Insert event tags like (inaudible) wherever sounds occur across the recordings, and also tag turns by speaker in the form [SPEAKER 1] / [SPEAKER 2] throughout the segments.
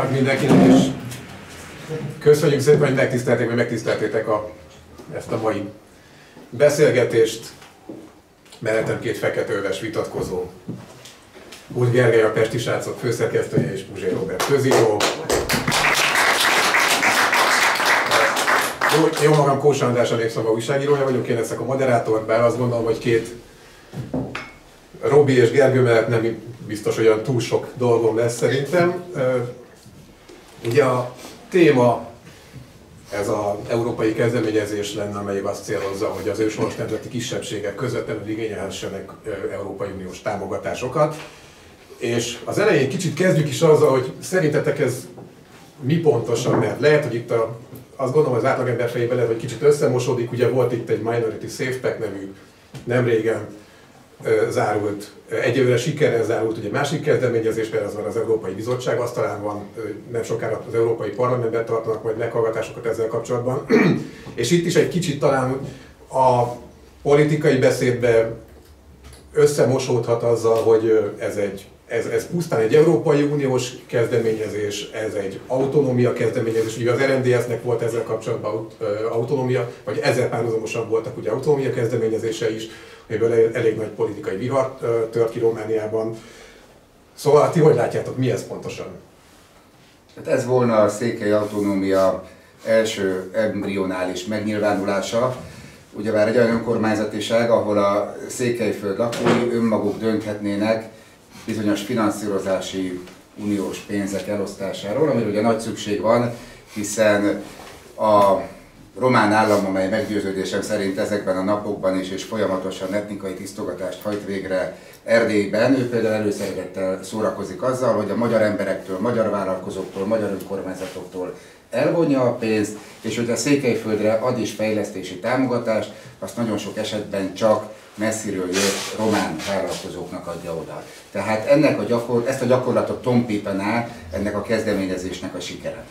[SPEAKER 1] kívánok mindenkinek, és köszönjük szépen, hogy megtisztelték, vagy megtiszteltétek a, ezt a mai beszélgetést. Mellettem két feketőves vitatkozó. Úgy Gergely a Pesti Srácok főszerkesztője és Puzsé Robert közíró. Jó, jó magam Kósa András a Népszava újságírója vagyok, én leszek a moderátor, bár azt gondolom, hogy két Robi és Gergő mellett nem biztos, hogy olyan túl sok dolgom lesz szerintem. Ugye a téma ez az európai kezdeményezés lenne, amely azt célozza, hogy az őshonos nemzeti kisebbségek közvetlenül igényelhessenek Európai Uniós támogatásokat. És az elején kicsit kezdjük is azzal, hogy szerintetek ez mi pontosan, mert lehet, hogy itt a, azt gondolom az átlagember fejében lehet, hogy kicsit összemosódik, ugye volt itt egy Minority Safe Pack nevű nem régen zárult, egyelőre sikerrel zárult, ugye másik kezdeményezés, mert az van az Európai Bizottság asztalán van, nem sokára az Európai Parlamentben tartanak majd meghallgatásokat ezzel kapcsolatban. (clears throat) és itt is egy kicsit talán a politikai beszédbe összemosódhat azzal, hogy ez egy ez, ez pusztán egy Európai Uniós kezdeményezés, ez egy autonómia kezdeményezés, ugye az RNDS-nek volt ezzel kapcsolatban autonómia, vagy ezzel párhuzamosan voltak ugye autonómia kezdeményezése is, amiből elég nagy politikai vihar tört ki Romániában. Szóval ti hogy látjátok, mi ez pontosan?
[SPEAKER 2] Hát ez volna a székely autonómia első embrionális megnyilvánulása. Ugyebár egy olyan önkormányzatiság, ahol a székelyföld lakói önmaguk dönthetnének bizonyos finanszírozási uniós pénzek elosztásáról, amire ugye nagy szükség van, hiszen a román állam, amely meggyőződésem szerint ezekben a napokban is és folyamatosan etnikai tisztogatást hajt végre Erdélyben, ő például előszeretettel szórakozik azzal, hogy a magyar emberektől, magyar vállalkozóktól, magyar önkormányzatoktól elvonja a pénzt, és hogy a Székelyföldre ad is fejlesztési támogatást, azt nagyon sok esetben csak messziről jött román vállalkozóknak adja oda. Tehát ennek a gyakor, ezt a gyakorlatot tompítaná ennek a kezdeményezésnek a sikere.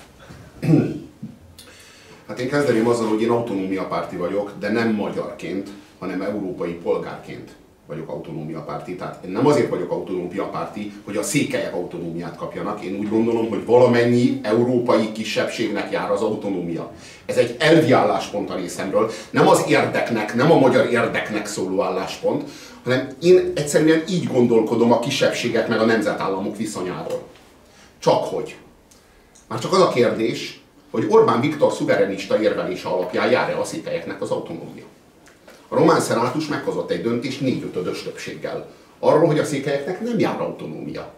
[SPEAKER 3] Hát én kezdeném azzal, hogy én autonómia párti vagyok, de nem magyarként, hanem európai polgárként vagyok autonómia párti. Tehát én nem azért vagyok autonómia párti, hogy a székelyek autonómiát kapjanak. Én úgy gondolom, hogy valamennyi európai kisebbségnek jár az autonómia. Ez egy elvi álláspont a részemről. Nem az érdeknek, nem a magyar érdeknek szóló álláspont, hanem én egyszerűen így gondolkodom a kisebbségek meg a nemzetállamok viszonyáról. Csak hogy. Már csak az a kérdés, hogy Orbán Viktor szuverenista érvelése alapján jár-e a székelyeknek az autonómia. A román szenátus meghozott egy döntést négyötödös többséggel. Arról, hogy a székelyeknek nem jár autonómia.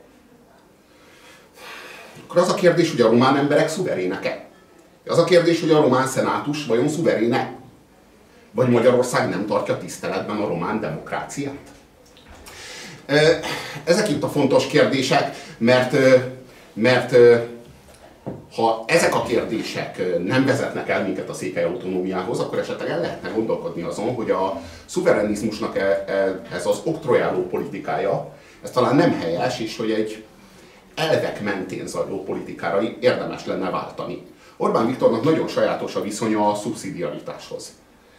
[SPEAKER 3] Akkor az a kérdés, hogy a román emberek szuverének-e? Az a kérdés, hogy a román szenátus vajon szuveréne? Vagy Magyarország nem tartja tiszteletben a román demokráciát? Ezek itt a fontos kérdések, mert, mert ha ezek a kérdések nem vezetnek el minket a székely autonómiához, akkor esetleg el lehetne gondolkodni azon, hogy a szuverenizmusnak e, e, ez az oktrojáló politikája, ez talán nem helyes, és hogy egy elvek mentén zajló politikára érdemes lenne váltani. Orbán Viktornak nagyon sajátos a viszonya a szubszidiaritáshoz.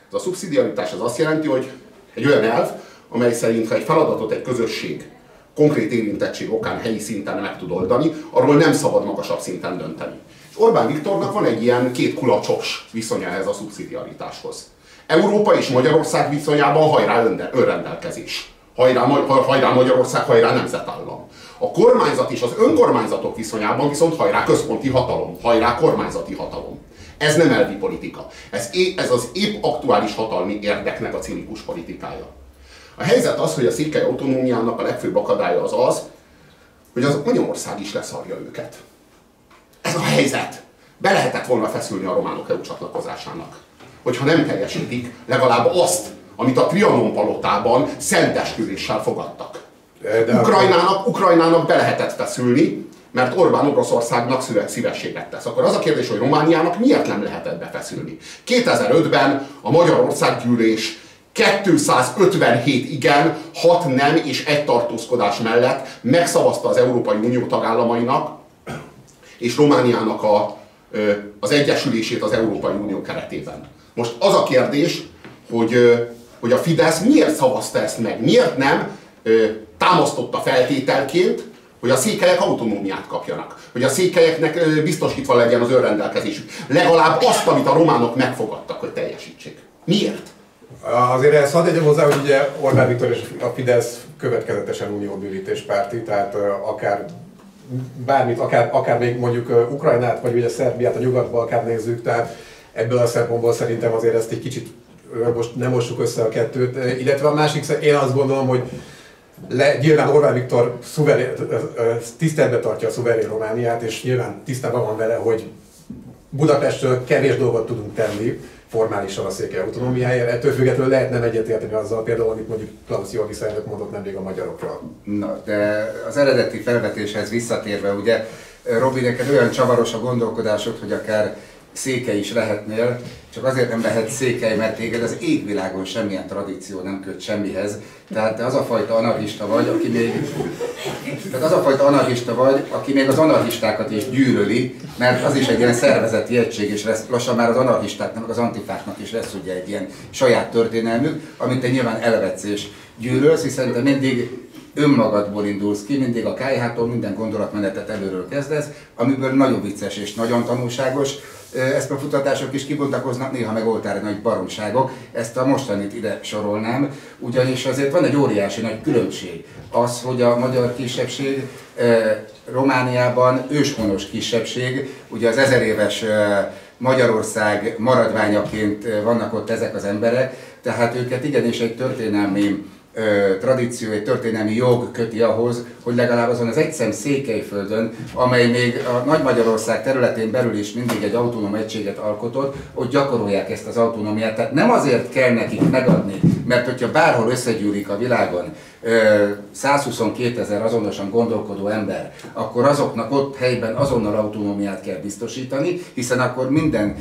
[SPEAKER 3] Ez a szubszidiaritás az azt jelenti, hogy egy olyan elv, amely szerint ha egy feladatot egy közösség konkrét érintettség okán helyi szinten meg tud oldani, arról nem szabad magasabb szinten dönteni. És Orbán Viktornak van egy ilyen két kulacsos viszonya ehhez a szubszidiaritáshoz. Európa és Magyarország viszonyában hajrá önrendelkezés. Hajrá, hajrá Magyarország, hajrá nemzetállam. A kormányzat és az önkormányzatok viszonyában viszont hajrá központi hatalom, hajrá kormányzati hatalom. Ez nem elvi politika. Ez, ez az épp aktuális hatalmi érdeknek a cinikus politikája. A helyzet az, hogy a székely autonómiának a legfőbb akadálya az az, hogy az Magyarország is leszarja őket. Ez a helyzet. Be lehetett volna feszülni a románok EU csatlakozásának. Hogyha nem teljesítik legalább azt, amit a Trianon palotában szentesküvéssel fogadtak. De Ukrajnának, Ukrajnának be lehetett feszülni, mert Orbán Oroszországnak szívességet tesz. Akkor az a kérdés, hogy Romániának miért nem lehetett befeszülni. 2005-ben a Magyarország gyűlés 257 igen, 6 nem és egy tartózkodás mellett megszavazta az Európai Unió tagállamainak és Romániának a, az egyesülését az Európai Unió keretében. Most az a kérdés, hogy, hogy a Fidesz miért szavazta ezt meg, miért nem támasztotta feltételként, hogy a székelyek autonómiát kapjanak, hogy a székelyeknek biztosítva legyen az önrendelkezésük. Legalább azt, amit a románok megfogadtak, hogy teljesítsék. Miért?
[SPEAKER 1] Azért ezt hadd tegyem hozzá, hogy ugye Orbán Viktor és a Fidesz következetesen unióbővítés párti, tehát akár bármit, akár, akár még mondjuk Ukrajnát, vagy ugye Szerbiát, a Nyugat-Balkán nézzük, tehát ebből a szempontból szerintem azért ezt egy kicsit most nem mossuk össze a kettőt, illetve a másik, én azt gondolom, hogy le, nyilván Orbán Viktor szuverén, tiszteletbe tartja a szuverén Romániát, és nyilván tisztában van vele, hogy Budapestről kevés dolgot tudunk tenni, formálisan a székely autonómiáért. Ettől függetlenül lehet nem egyetérteni azzal például, amit mondjuk Klaus Jorgi elnök mondott nemrég a magyarokról.
[SPEAKER 2] Na, de az eredeti felvetéshez visszatérve, ugye Robi, neked olyan csavaros a gondolkodásod, hogy akár székely is lehetnél, csak azért nem lehet székely, mert téged az égvilágon semmilyen tradíció nem köt semmihez. Tehát te az a fajta anarchista vagy, aki még, tehát az a fajta anarchista vagy, aki még az anarchistákat is gyűlöli, mert az is egy ilyen szervezeti egység, és lesz, lassan már az anarchistáknak, az antifáknak is lesz ugye egy ilyen saját történelmük, amit te nyilván elvetsz és gyűlölsz, hiszen te mindig önmagadból indulsz ki, mindig a kájhától minden gondolatmenetet előről kezdesz, amiből nagyon vicces és nagyon tanulságos eszmefutatások is kibontakoznak, néha meg oltári nagy baromságok. Ezt a mostanit ide sorolnám, ugyanis azért van egy óriási nagy különbség. Az, hogy a magyar kisebbség Romániában őshonos kisebbség, ugye az ezer éves Magyarország maradványaként vannak ott ezek az emberek, tehát őket igenis egy történelmi tradíció, egy történelmi jog köti ahhoz, hogy legalább azon az egyszem Székelyföldön, amely még a Nagy Magyarország területén belül is mindig egy autonóm egységet alkotott, hogy gyakorolják ezt az autonómiát. Tehát nem azért kell nekik megadni, mert hogyha bárhol összegyűlik a világon 122 ezer azonosan gondolkodó ember, akkor azoknak ott helyben azonnal autonómiát kell biztosítani, hiszen akkor minden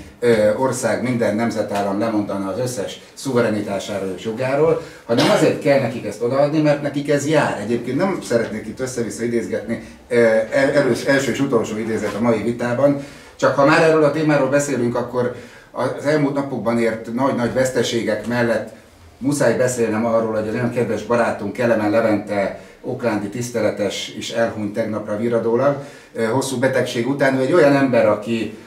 [SPEAKER 2] ország, minden nemzetállam lemondana az összes szuverenitásáról és jogáról, hanem azért kell nekik ezt odaadni, mert nekik ez jár. Egyébként nem szeretnék itt össze-vissza idézgetni, elős, első és utolsó idézet a mai vitában, csak ha már erről a témáról beszélünk, akkor az elmúlt napokban ért nagy-nagy veszteségek mellett muszáj beszélnem arról, hogy az olyan kedves barátunk Kelemen Levente oklándi tiszteletes is elhunyt tegnapra viradólag, hosszú betegség után. Ő egy olyan ember, aki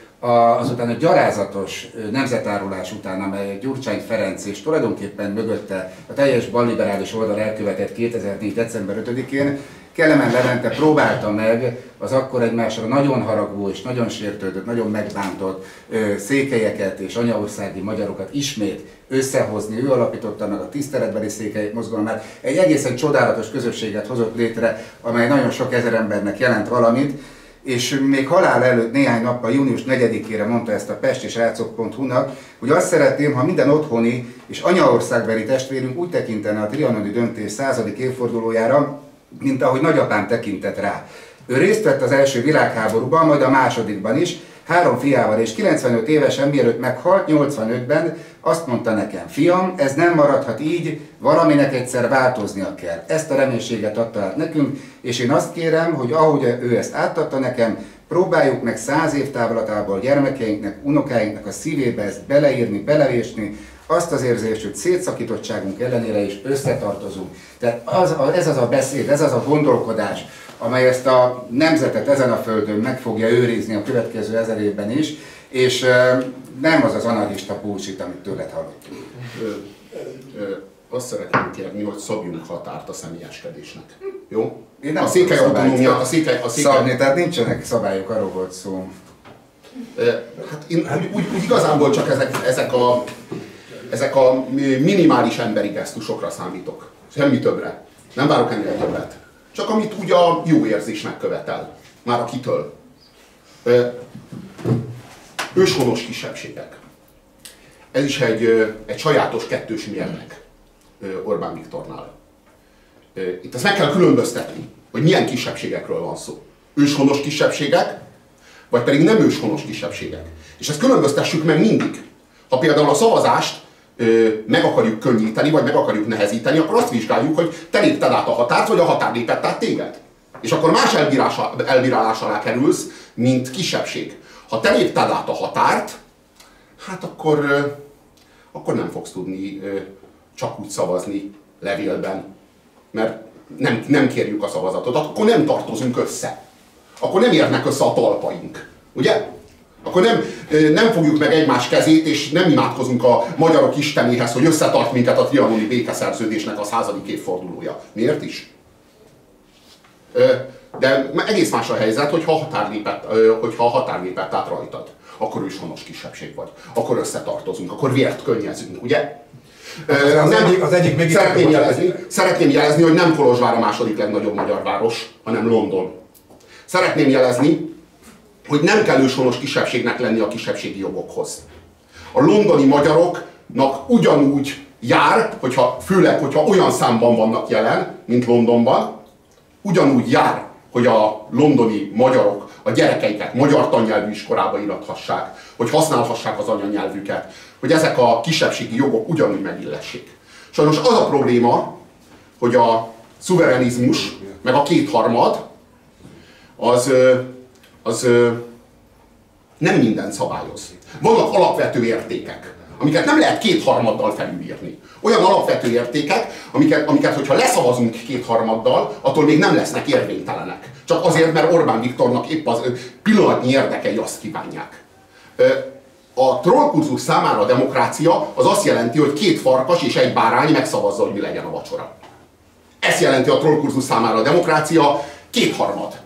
[SPEAKER 2] azután a gyarázatos nemzetárulás után, amely Gyurcsány Ferenc és tulajdonképpen mögötte a teljes balliberális oldal elkövetett 2004. december 5-én, Kelemen Levente próbálta meg az akkor egymásra nagyon haragvó és nagyon sértődött, nagyon megbántott ö, székelyeket és anyaországi magyarokat ismét összehozni. Ő alapította meg a tiszteletbeli székely mozgalmát. Egy egészen csodálatos közösséget hozott létre, amely nagyon sok ezer embernek jelent valamit, és még halál előtt néhány nappal, június 4-ére mondta ezt a pest és nak hogy azt szeretném, ha minden otthoni és anyaországbeli testvérünk úgy tekintene a trianoni döntés századik évfordulójára, mint ahogy nagyapám tekintett rá. Ő részt vett az első világháborúban, majd a másodikban is, három fiával és 95 évesen, mielőtt meghalt 85-ben, azt mondta nekem, fiam, ez nem maradhat így, valaminek egyszer változnia kell. Ezt a reménységet adta át nekünk, és én azt kérem, hogy ahogy ő ezt átadta nekem, próbáljuk meg száz év távlatából gyermekeinknek, unokáinknak a szívébe ezt beleírni, belevésni, azt az érzést, hogy szétszakítottságunk ellenére is összetartozunk. Tehát az, ez az a beszéd, ez az a gondolkodás, amely ezt a nemzetet ezen a földön meg fogja őrizni a következő ezer évben is, és nem az az anarchista bullshit, amit tőled hallottunk.
[SPEAKER 3] Azt szeretném kérni, hogy szabjunk határt a személyeskedésnek. Jó?
[SPEAKER 2] Én nem a székely autonómia, a székely, a székely... Szabni, tehát nincsenek szabályok, arról volt szó.
[SPEAKER 3] Hát én úgy, úgy, úgy igazából csak ezek, ezek, a, ezek a minimális emberi gesztusokra számítok. Semmi többre. Nem várok ennél többet. Csak amit úgy a jó érzés megkövetel. Már a kitől. Őshonos kisebbségek. Ez is egy, egy sajátos kettős mérleg Orbán Viktornál. Itt ezt meg kell különböztetni, hogy milyen kisebbségekről van szó. Őshonos kisebbségek, vagy pedig nem őshonos kisebbségek. És ezt különböztessük meg mindig. Ha például a szavazást meg akarjuk könnyíteni, vagy meg akarjuk nehezíteni, akkor azt vizsgáljuk, hogy te lépted át a határt, vagy a határ lépett át téged. És akkor más elbírálás alá kerülsz, mint kisebbség. Ha te lépted át a határt, hát akkor, akkor nem fogsz tudni csak úgy szavazni levélben. Mert nem, nem kérjük a szavazatot, akkor nem tartozunk össze. Akkor nem érnek össze a talpaink. Ugye? Akkor nem, nem fogjuk meg egymás kezét, és nem imádkozunk a magyarok istenéhez, hogy összetart minket a trianoni békeszerződésnek a századik évfordulója. Miért is? De egész más a helyzet, hogyha a határ lépett, hogyha a határ lépett át rajtad. Akkor őshonos kisebbség vagy. Akkor összetartozunk, akkor vért könnyezünk, ugye?
[SPEAKER 1] Az, az, nem, egyik, az egyik még
[SPEAKER 3] szeretném jelezni, szeretném jelezni, hogy nem Kolozsvár a második legnagyobb magyar város, hanem London. Szeretném jelezni, hogy nem kell őshonos kisebbségnek lenni a kisebbségi jogokhoz. A londoni magyaroknak ugyanúgy jár, hogyha, főleg, hogyha olyan számban vannak jelen, mint Londonban, ugyanúgy jár, hogy a londoni magyarok a gyerekeiket magyar tannyelvű iskolába irathassák, hogy használhassák az anyanyelvüket, hogy ezek a kisebbségi jogok ugyanúgy megillessék. Sajnos az a probléma, hogy a szuverenizmus, meg a kétharmad, az, az nem minden szabályoz. Vannak alapvető értékek, amiket nem lehet kétharmaddal felülírni. Olyan alapvető értékek, amiket, amiket hogyha leszavazunk kétharmaddal, attól még nem lesznek érvénytelenek. Csak azért, mert Orbán Viktornak épp az pillanatnyi érdekei azt kívánják. A trollkurzus számára a demokrácia az azt jelenti, hogy két farkas és egy bárány megszavazza, hogy mi legyen a vacsora. Ezt jelenti a trollkurzus számára a demokrácia, kétharmad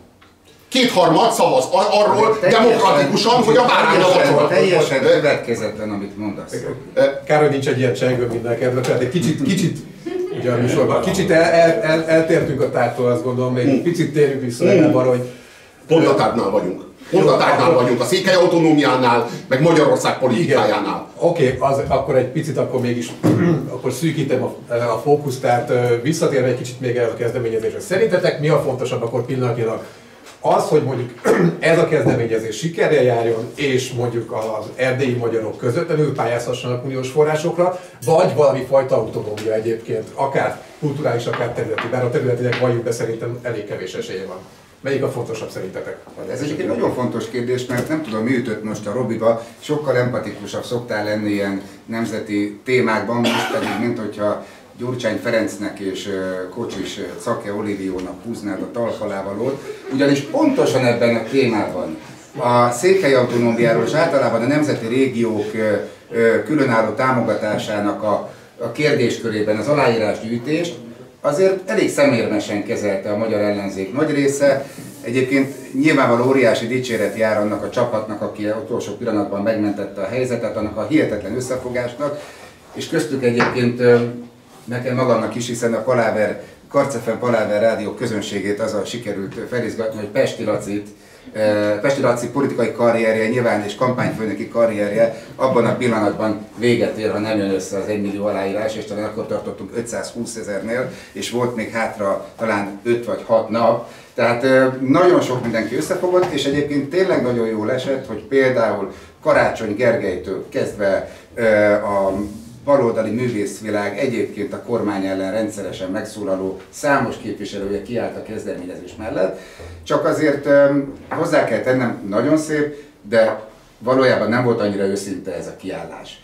[SPEAKER 3] kétharmad szavaz arról demokratikusan, hogy a bárány a.
[SPEAKER 2] Teljesen következetlen, amit mondasz.
[SPEAKER 1] Kár, hogy nincs egy ilyen csengő mindenkedve, tehát egy kicsit, kicsit ugye a műsorban, kicsit el, el, el, eltértünk a tártól, azt gondolom, még hmm. picit térjünk vissza legalább arra, hogy...
[SPEAKER 3] Pont a tárnál vagyunk. Pont a tárnál vagyunk, a székely autonómiánál, meg Magyarország politikájánál.
[SPEAKER 1] Oké, okay, akkor egy picit akkor mégis (clears throat) akkor szűkítem a, a fókuszt, tehát visszatérve egy kicsit még el a kezdeményezésre. Szerintetek mi a fontosabb akkor pillanatnyilag? Az, hogy mondjuk (clears throat) ez a kezdeményezés sikerrel járjon, és mondjuk az erdélyi magyarok közvetlenül pályázhassanak uniós forrásokra, vagy valami fajta autonómia egyébként, akár kulturális, akár területi, bár a területinek valljuk be szerintem elég kevés esélye van. Melyik a fontosabb szerintetek?
[SPEAKER 2] Ez egy nagyon fontos kérdés, mert nem tudom, mi ütött most a Robiba, sokkal empatikusabb szoktál lenni ilyen nemzeti témákban, most pedig, mint hogyha Gyurcsány Ferencnek és Kocsis Szake Oliviónak húznád a talpalávalót, ugyanis pontosan ebben a témában a székely autonómiáról és általában a nemzeti régiók különálló támogatásának a, a kérdéskörében az aláírásgyűjtést azért elég szemérmesen kezelte a magyar ellenzék nagy része. Egyébként nyilvánvaló óriási dicséret jár annak a csapatnak, aki utolsó pillanatban megmentette a helyzetet, annak a hihetetlen összefogásnak, és köztük egyébként nekem magamnak is, hiszen a Paláver, Karcefen Paláver rádió közönségét azzal sikerült felizgatni, hogy Pesti Lacit, eh, Pesti Laci politikai karrierje, nyilván és kampányfőnöki karrierje abban a pillanatban véget ér, ha nem jön össze az 1 millió aláírás, és talán akkor tartottunk 520 ezernél, és volt még hátra talán 5 vagy 6 nap. Tehát eh, nagyon sok mindenki összefogott, és egyébként tényleg nagyon jól esett, hogy például Karácsony Gergelytől kezdve eh, a baloldali művészvilág egyébként a kormány ellen rendszeresen megszólaló számos képviselője kiállt a kezdeményezés mellett. Csak azért hozzá kell tennem, nagyon szép, de valójában nem volt annyira őszinte ez a kiállás.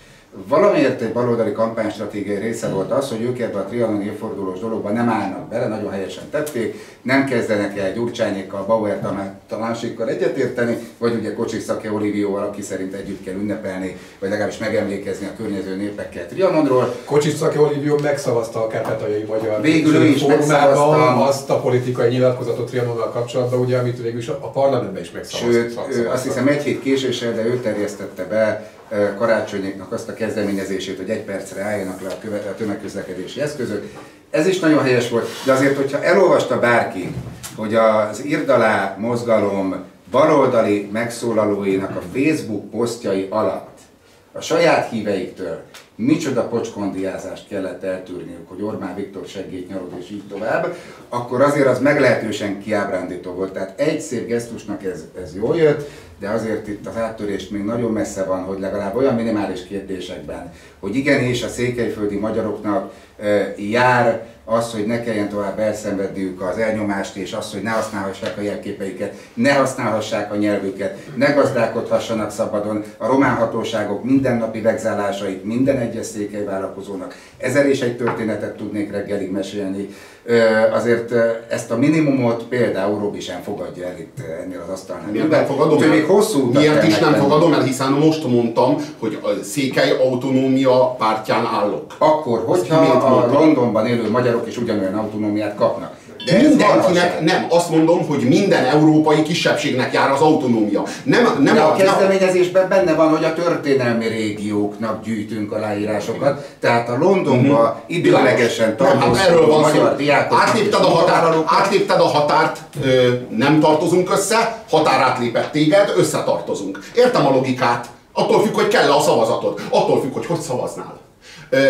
[SPEAKER 2] Valamiért egy baloldali kampánystratégiai része volt az, hogy ők ebben a trianon évfordulós dologban nem állnak bele, nagyon helyesen tették, nem kezdenek el Gyurcsányékkal, Bauer Tamásékkal egyetérteni, vagy ugye Kocsis Szake Olivióval, aki szerint együtt kell ünnepelni, vagy legalábbis megemlékezni a környező népekkel Trianonról.
[SPEAKER 1] Kocsis Szake Olivió megszavazta a kárpátaljai magyar
[SPEAKER 2] Végül ő is megszavazta
[SPEAKER 1] azt a politikai nyilatkozatot Trianonnal kapcsolatban, ugye, amit végül is a parlamentben is megszavazta.
[SPEAKER 2] Sőt, azt hiszem egy hét késéssel, de ő terjesztette be karácsonyéknak azt a kezdeményezését, hogy egy percre álljanak le a tömegközlekedési eszközök. Ez is nagyon helyes volt, de azért, hogyha elolvasta bárki, hogy az Irdalá mozgalom baloldali megszólalóinak a Facebook posztjai alatt a saját híveiktől micsoda pocskondiázást kellett eltűrniük, hogy Orbán Viktor segít nyarod és így tovább, akkor azért az meglehetősen kiábrándító volt. Tehát egy szép gesztusnak ez, ez jól jött, de azért itt az áttörést még nagyon messze van, hogy legalább olyan minimális kérdésekben, hogy igenis a székelyföldi magyaroknak e, jár az, hogy ne kelljen tovább elszenvedniük az elnyomást, és az, hogy ne használhassák a jelképeiket, ne használhassák a nyelvüket, ne gazdálkodhassanak szabadon, a román hatóságok mindennapi vegzálásait minden egyes székely vállalkozónak. Ezer és egy történetet tudnék reggelig mesélni. Azért ezt a minimumot például Robi sem fogadja el itt ennél az asztalnál.
[SPEAKER 3] Miért nem fogadom el? Még hosszú Miért is nem fogadom el, hiszen most mondtam, hogy a székely autonómia pártján állok.
[SPEAKER 2] Akkor, hogyha a Londonban élő magyarok is ugyanolyan autonómiát kapnak.
[SPEAKER 3] De Mindenkinek, nem, azt mondom, hogy minden európai kisebbségnek jár az autonómia. Nem, nem
[SPEAKER 2] De a, a kezdeményezésben benne van, hogy a történelmi régióknak gyűjtünk aláírásokat, tehát a Londonba uh-huh. időlegesen tartozó hát erről van szó.
[SPEAKER 3] Átlépted a, határ, átlépted a határt, ö, nem tartozunk össze, határ átlépett téged, összetartozunk. Értem a logikát. Attól függ, hogy kell-e a szavazatod. Attól függ, hogy hogy szavaznál. Ö,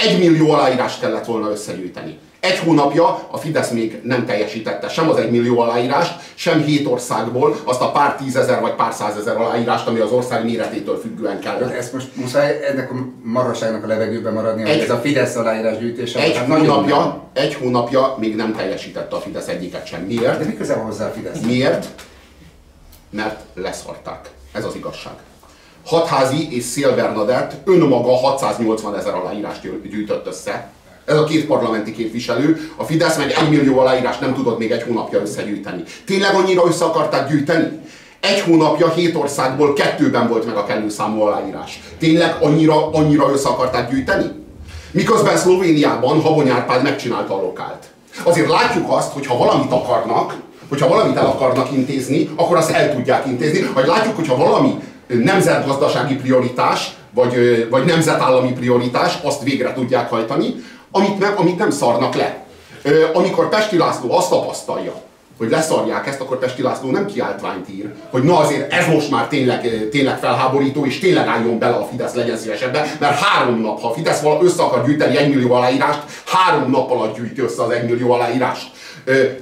[SPEAKER 3] egy millió aláírást kellett volna összegyűjteni. Egy hónapja a Fidesz még nem teljesítette sem az egy millió aláírást, sem hét országból azt a pár tízezer vagy pár százezer aláírást, ami az ország méretétől függően kell.
[SPEAKER 2] Ezt most muszáj ennek a marhaságnak a levegőben maradni, egy, hogy ez a Fidesz aláírás gyűjtése.
[SPEAKER 3] Egy, hát hónapja, egy hónapja még nem teljesítette a Fidesz egyiket sem. Miért?
[SPEAKER 2] De mi közel hozzá a Fidesz?
[SPEAKER 3] Miért? Mert leszarták. Ez az igazság. Hatházi és Szél önmaga 680 ezer aláírást gyűjtött össze ez a két parlamenti képviselő, a Fidesz meg egy millió aláírás nem tudott még egy hónapja összegyűjteni. Tényleg annyira össze akarták gyűjteni? Egy hónapja hét országból kettőben volt meg a kellő számú aláírás. Tényleg annyira, annyira össze akarták gyűjteni? Miközben Szlovéniában Habony Árpád megcsinálta a lokált. Azért látjuk azt, hogy ha valamit akarnak, hogyha valamit el akarnak intézni, akkor azt el tudják intézni. Vagy látjuk, hogyha valami nemzetgazdasági prioritás, vagy, vagy nemzetállami prioritás, azt végre tudják hajtani, amit, meg, amit nem szarnak le. Amikor Pesti László azt tapasztalja, hogy leszarják ezt, akkor Pesti László nem kiáltványt ír, hogy na azért ez most már tényleg, tényleg felháborító, és tényleg álljon bele a Fidesz, legyen szívesebben, mert három nap, ha Fidesz össze akar gyűjteni egy millió aláírást, három nap alatt gyűjti össze az egy millió aláírást.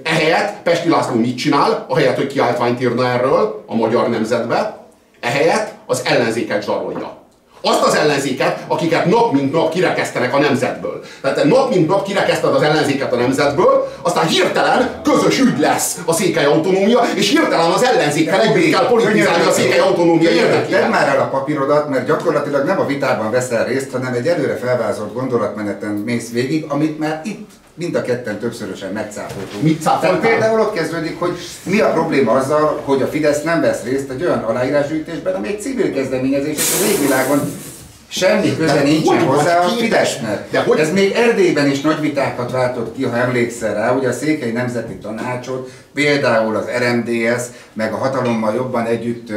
[SPEAKER 3] Ehelyett Pesti László mit csinál, ahelyett, hogy kiáltványt írna erről a magyar nemzetbe, ehelyett az ellenzéket zsarolja azt az ellenzéket, akiket nap mint nap kirekesztenek a nemzetből. Tehát nap mint nap kirekeszted az ellenzéket a nemzetből, aztán hirtelen közös ügy lesz a székely autonómia, és hirtelen az ellenzékkel együtt kell politizálni a székely autonómia érdekében.
[SPEAKER 2] Tedd már el a papírodat, mert gyakorlatilag nem a vitában veszel részt, hanem egy előre felvázolt gondolatmeneten mész végig, amit már itt mind a ketten többszörösen megcáfoltunk.
[SPEAKER 3] Mit cáfoltál?
[SPEAKER 2] Például ott kezdődik, hogy mi a probléma azzal, hogy a Fidesz nem vesz részt egy olyan aláírásgyűjtésben, ami egy civil kezdeményezés, és a végvilágon Semmi köze nincsen hozzá a Fidesznek. De hogy? Ez még Erdélyben is nagy vitákat váltott ki, ha emlékszel rá, ugye a Székely Nemzeti Tanácsot, például az RMDS, meg a hatalommal jobban együtt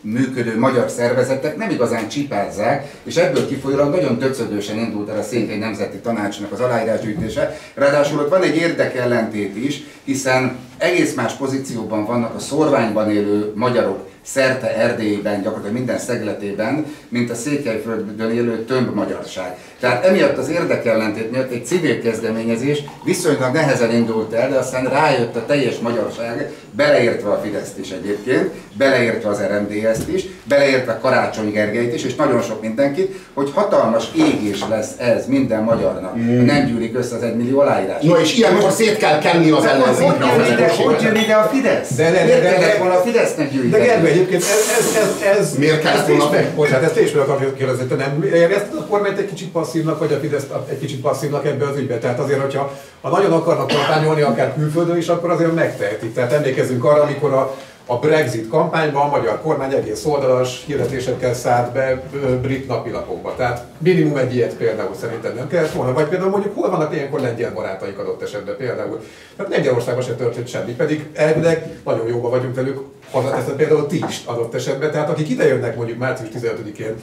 [SPEAKER 2] működő magyar szervezetek nem igazán csipázzák, és ebből kifolyólag nagyon többszödősen indult el a Székely Nemzeti Tanácsnak az aláírásgyűjtése. Ráadásul ott van egy érdekellentét is, hiszen egész más pozícióban vannak a szorványban élő magyarok, szerte Erdélyben, gyakorlatilag minden szegletében, mint a Székelyföldön élő több magyarság. Tehát emiatt az érdekellentét miatt egy civil kezdeményezés viszonylag nehezen indult el, de aztán rájött a teljes magyarság, beleértve a Fideszt is egyébként, beleértve az RMDS-t is, beleértve Karácsony Gergelyt is, és nagyon sok mindenkit, hogy hatalmas égés lesz ez minden magyarnak. Mm. Nem gyűlik össze az egymillió aláírás.
[SPEAKER 3] No és ilyenkor szét kell kenni az ellenzékre.
[SPEAKER 2] Hogy jön ide a Fidesz? De, de, de, Miért kellett volna a Fidesznek gyűjteni?
[SPEAKER 1] De Gergely, egyébként ez, ez, ez, ez
[SPEAKER 3] Miért kellett volna?
[SPEAKER 1] Bocsánat, ezt is meg akarok kérdezni, te nem érezted a kormányt egy kicsit passzívnak, vagy a Fidesz egy kicsit passzívnak ebbe az ügybe? Tehát azért, hogyha ha nagyon akarnak kampányolni, akár külföldön is, akkor azért megtehetik. Tehát emlékezzünk arra, amikor a a Brexit kampányban a magyar kormány egész oldalas hirdetésekkel szállt be brit napilapokba. Tehát minimum egy ilyet például szerintem nem kellett volna. Vagy például mondjuk hol vannak ilyenkor lengyel barátaik adott esetben például. Tehát Lengyelországban sem történt semmi, pedig elvileg nagyon jóban vagyunk velük, hazateszem például ti is adott esetben. Tehát akik idejönnek mondjuk március 15-én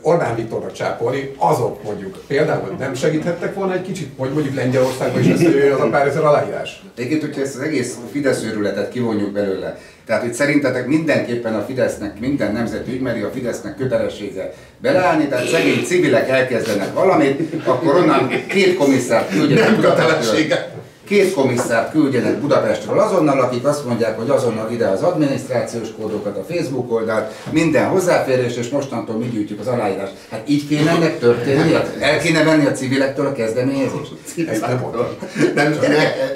[SPEAKER 1] Orbán Viktornak csápolni, azok mondjuk például nem segíthettek volna egy kicsit, hogy mondjuk Lengyelországban is összejöjjön az a pár ezer aláírás?
[SPEAKER 2] Egyébként, hogyha ezt az egész Fidesz őrületet kivonjuk belőle, tehát, hogy szerintetek mindenképpen a Fidesznek, minden nemzet ügymeri, a Fidesznek kötelessége beleállni, tehát szegény civilek elkezdenek valamit, akkor onnan két komisszárt
[SPEAKER 3] küldjenek. Nem kötelessége.
[SPEAKER 2] Két komisszárt küldjenek Budapestről azonnal, akik azt mondják, hogy azonnal ide az adminisztrációs kódokat, a Facebook oldalt, minden hozzáférés, és mostantól mi gyűjtjük az aláírást. Hát így kéne ennek történni? El kéne venni a civilektől a kezdeményezést?
[SPEAKER 3] Nem,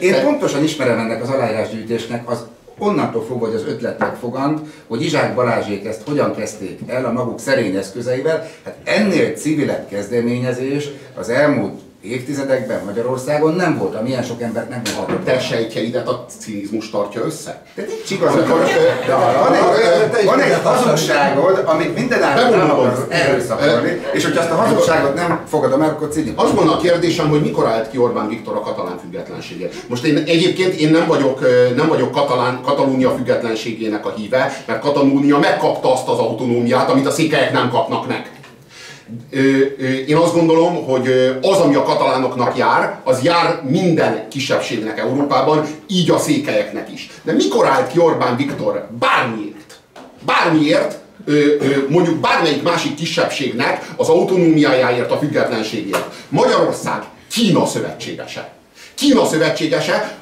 [SPEAKER 2] Én pontosan ismerem ennek az aláírásgyűjtésnek az onnantól fogva, hogy az ötlet megfogant, hogy Izsák Balázsék ezt hogyan kezdték el a maguk szerény eszközeivel, hát ennél civilebb kezdeményezés az elmúlt évtizedekben Magyarországon nem volt, amilyen sok embert nem
[SPEAKER 3] A te sejtjeidet a cinizmus tartja össze?
[SPEAKER 2] De nincs igazad, van egy, van egy hazugságod, amit minden nem akarsz erőszakolni, és hogyha azt a hazugságot nem fogadom el, akkor cinikus.
[SPEAKER 3] Az volna a kérdésem, hogy mikor állt ki Orbán Viktor a katalán függetlenséget. Most én egyébként én nem vagyok, nem vagyok katalán, Katalónia függetlenségének a híve, mert Katalónia megkapta azt az autonómiát, amit a székelyek nem kapnak meg. Én azt gondolom, hogy az, ami a katalánoknak jár, az jár minden kisebbségnek Európában, így a székelyeknek is. De mikor állt ki Orbán Viktor bármiért? Bármiért, mondjuk bármelyik másik kisebbségnek az autonómiájáért, a függetlenségért. Magyarország Kína szövetségese. Kína szövetségese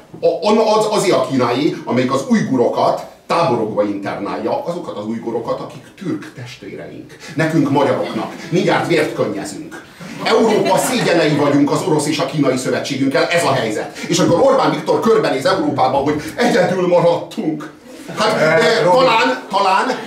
[SPEAKER 3] az, azért a kínai, amelyik az ujgurokat táborokba internálja azokat az ujgorokat, akik türk testvéreink. Nekünk magyaroknak. Mindjárt vért könnyezünk. Európa szégyenei vagyunk az orosz és a kínai szövetségünkkel, ez a helyzet. És akkor Orbán Viktor körbenéz Európában, hogy egyedül maradtunk. Hát eh, talán, talán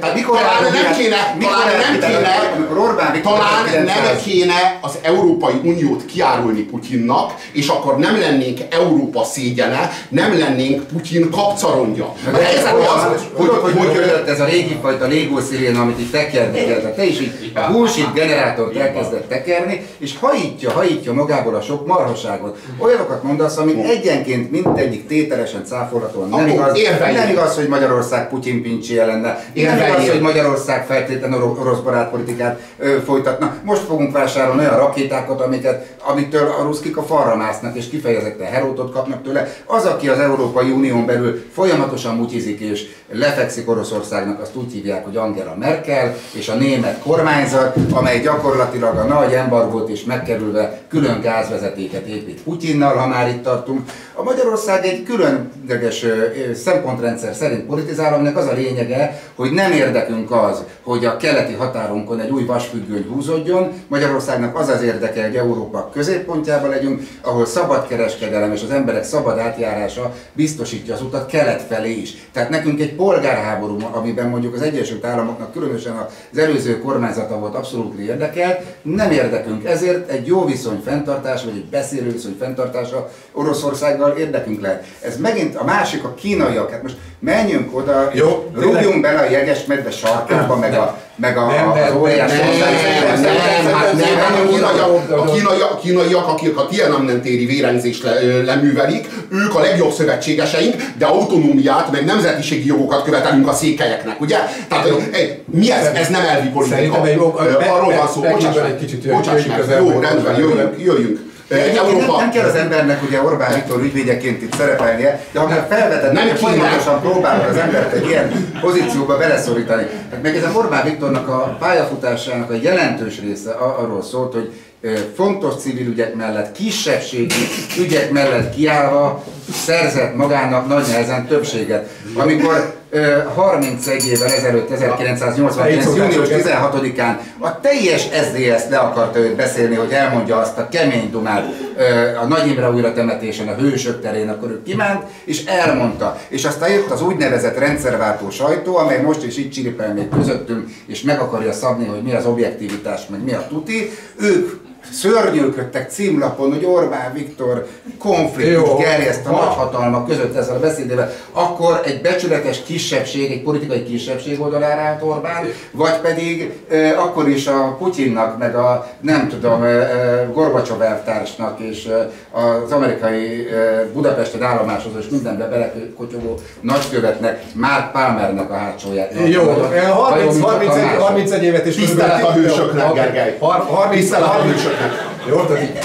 [SPEAKER 3] Hát mikor talán nem kéne, mikor talán nem kéne, Orbán talán nem kéne az Európai Uniót kiárulni Putyinnak, és akkor nem lennénk Európa szégyene, nem lennénk Putyin kapcarondja.
[SPEAKER 2] De ez az, hogy, hogy, hogy, ez a régi fajta légó szirén, amit itt tekerni kell. Te is így a bullshit generátort elkezdett tekerni, és hajítja, hajítja magából a sok marhaságot. Olyanokat mondasz, amit egyenként mindegyik tételesen cáfolhatóan nem igaz, nem igaz, hogy Magyarország Putyin pincséje lenne. Nem igaz, hogy Magyarország feltétlenül orosz barátpolitikát folytatna. Most fogunk vásárolni olyan rakétákat, amiket, amitől a ruszkik a falra másznak, és kifejezetten herótot kapnak tőle. Az, aki az Európai Unión belül folyamatosan mutyizik és lefekszik Oroszországnak, azt úgy hívják, hogy Angela Merkel, és a német kormányzat, amely gyakorlatilag a nagy embargót is megkerülve külön gázvezetéket épít Putyinnal, ha már itt tartunk. A Magyarország egy különleges szempontrendszer szerint politizál, aminek az a lényege, hogy nem érdekünk az, hogy a keleti határunkon egy új vasfüggöny húzódjon. Magyarországnak az az érdeke, hogy Európa középpontjában legyünk, ahol szabad kereskedelem és az emberek szabad átjárása biztosítja az utat kelet felé is. Tehát nekünk egy polgárháború, amiben mondjuk az Egyesült Államoknak különösen az előző kormányzata volt abszolút érdekelt, nem érdekünk. Ezért egy jó viszony fenntartása, vagy egy beszélő viszony fenntartása Oroszországgal érdekünk lehet. Ez megint a másik, a kínaiak. Hát most menjünk oda, Jó, rúgjunk bele a jeges medve sarkába, meg a, meg a, nem, az óriás nem, nem,
[SPEAKER 3] nem, nem, a kínaiak, kínaiak, akik a Tiananmen-téri vérengzést le, leművelik, ők a legjobb szövetségeseink, de autonómiát, meg nemzetiségi jogokat követelünk a székelyeknek, ugye? Tehát mi ez? Ez nem elvi politika. Arról van szó, bocsáss meg, bocsáss meg, jó, rendben, jöjjünk, jöjjünk.
[SPEAKER 2] Európa... Nem, nem kell az embernek ugye Orbán Viktor ügyvédjeként itt szerepelnie, de ha már felvetett, nem folyamatosan próbálod az embert egy ilyen pozícióba beleszorítani. Hát meg ez a Orbán Viktornak a pályafutásának a jelentős része arról szólt, hogy fontos civil ügyek mellett, kisebbségi ügyek mellett kiállva szerzett magának nagy nehezen többséget. Amikor 31 évvel ezelőtt, 1989. június 16-án a teljes SZDSZ le akarta őt beszélni, hogy elmondja azt a kemény dumát a Nagy Imre újra temetésen, a Hősök terén, akkor ő kimánt, és elmondta. És aztán jött az úgynevezett rendszerváltó sajtó, amely most is itt csiripel még közöttünk, és meg akarja szabni, hogy mi az objektivitás, meg mi a tuti. Ők szörnyűködtek címlapon, hogy Orbán Viktor konfliktus gerjeszt a nagyhatalmak között ezzel a beszédével, akkor egy becsületes kisebbség, egy politikai kisebbség oldalára állt Orbán, vagy pedig e, akkor is a Putyinnak, meg a nem tudom, e, Gorbacsov elvtársnak és e, az amerikai e, Budapesten állomásozó és mindenbe belekotyogó nagykövetnek, Mark Palmernek a hátsóját.
[SPEAKER 1] Jó, 30, 31, 31 évet is
[SPEAKER 3] tisztelet a hősöknek, Gergely. 30, tisztelet a hősöknek.
[SPEAKER 1] Jó, tehát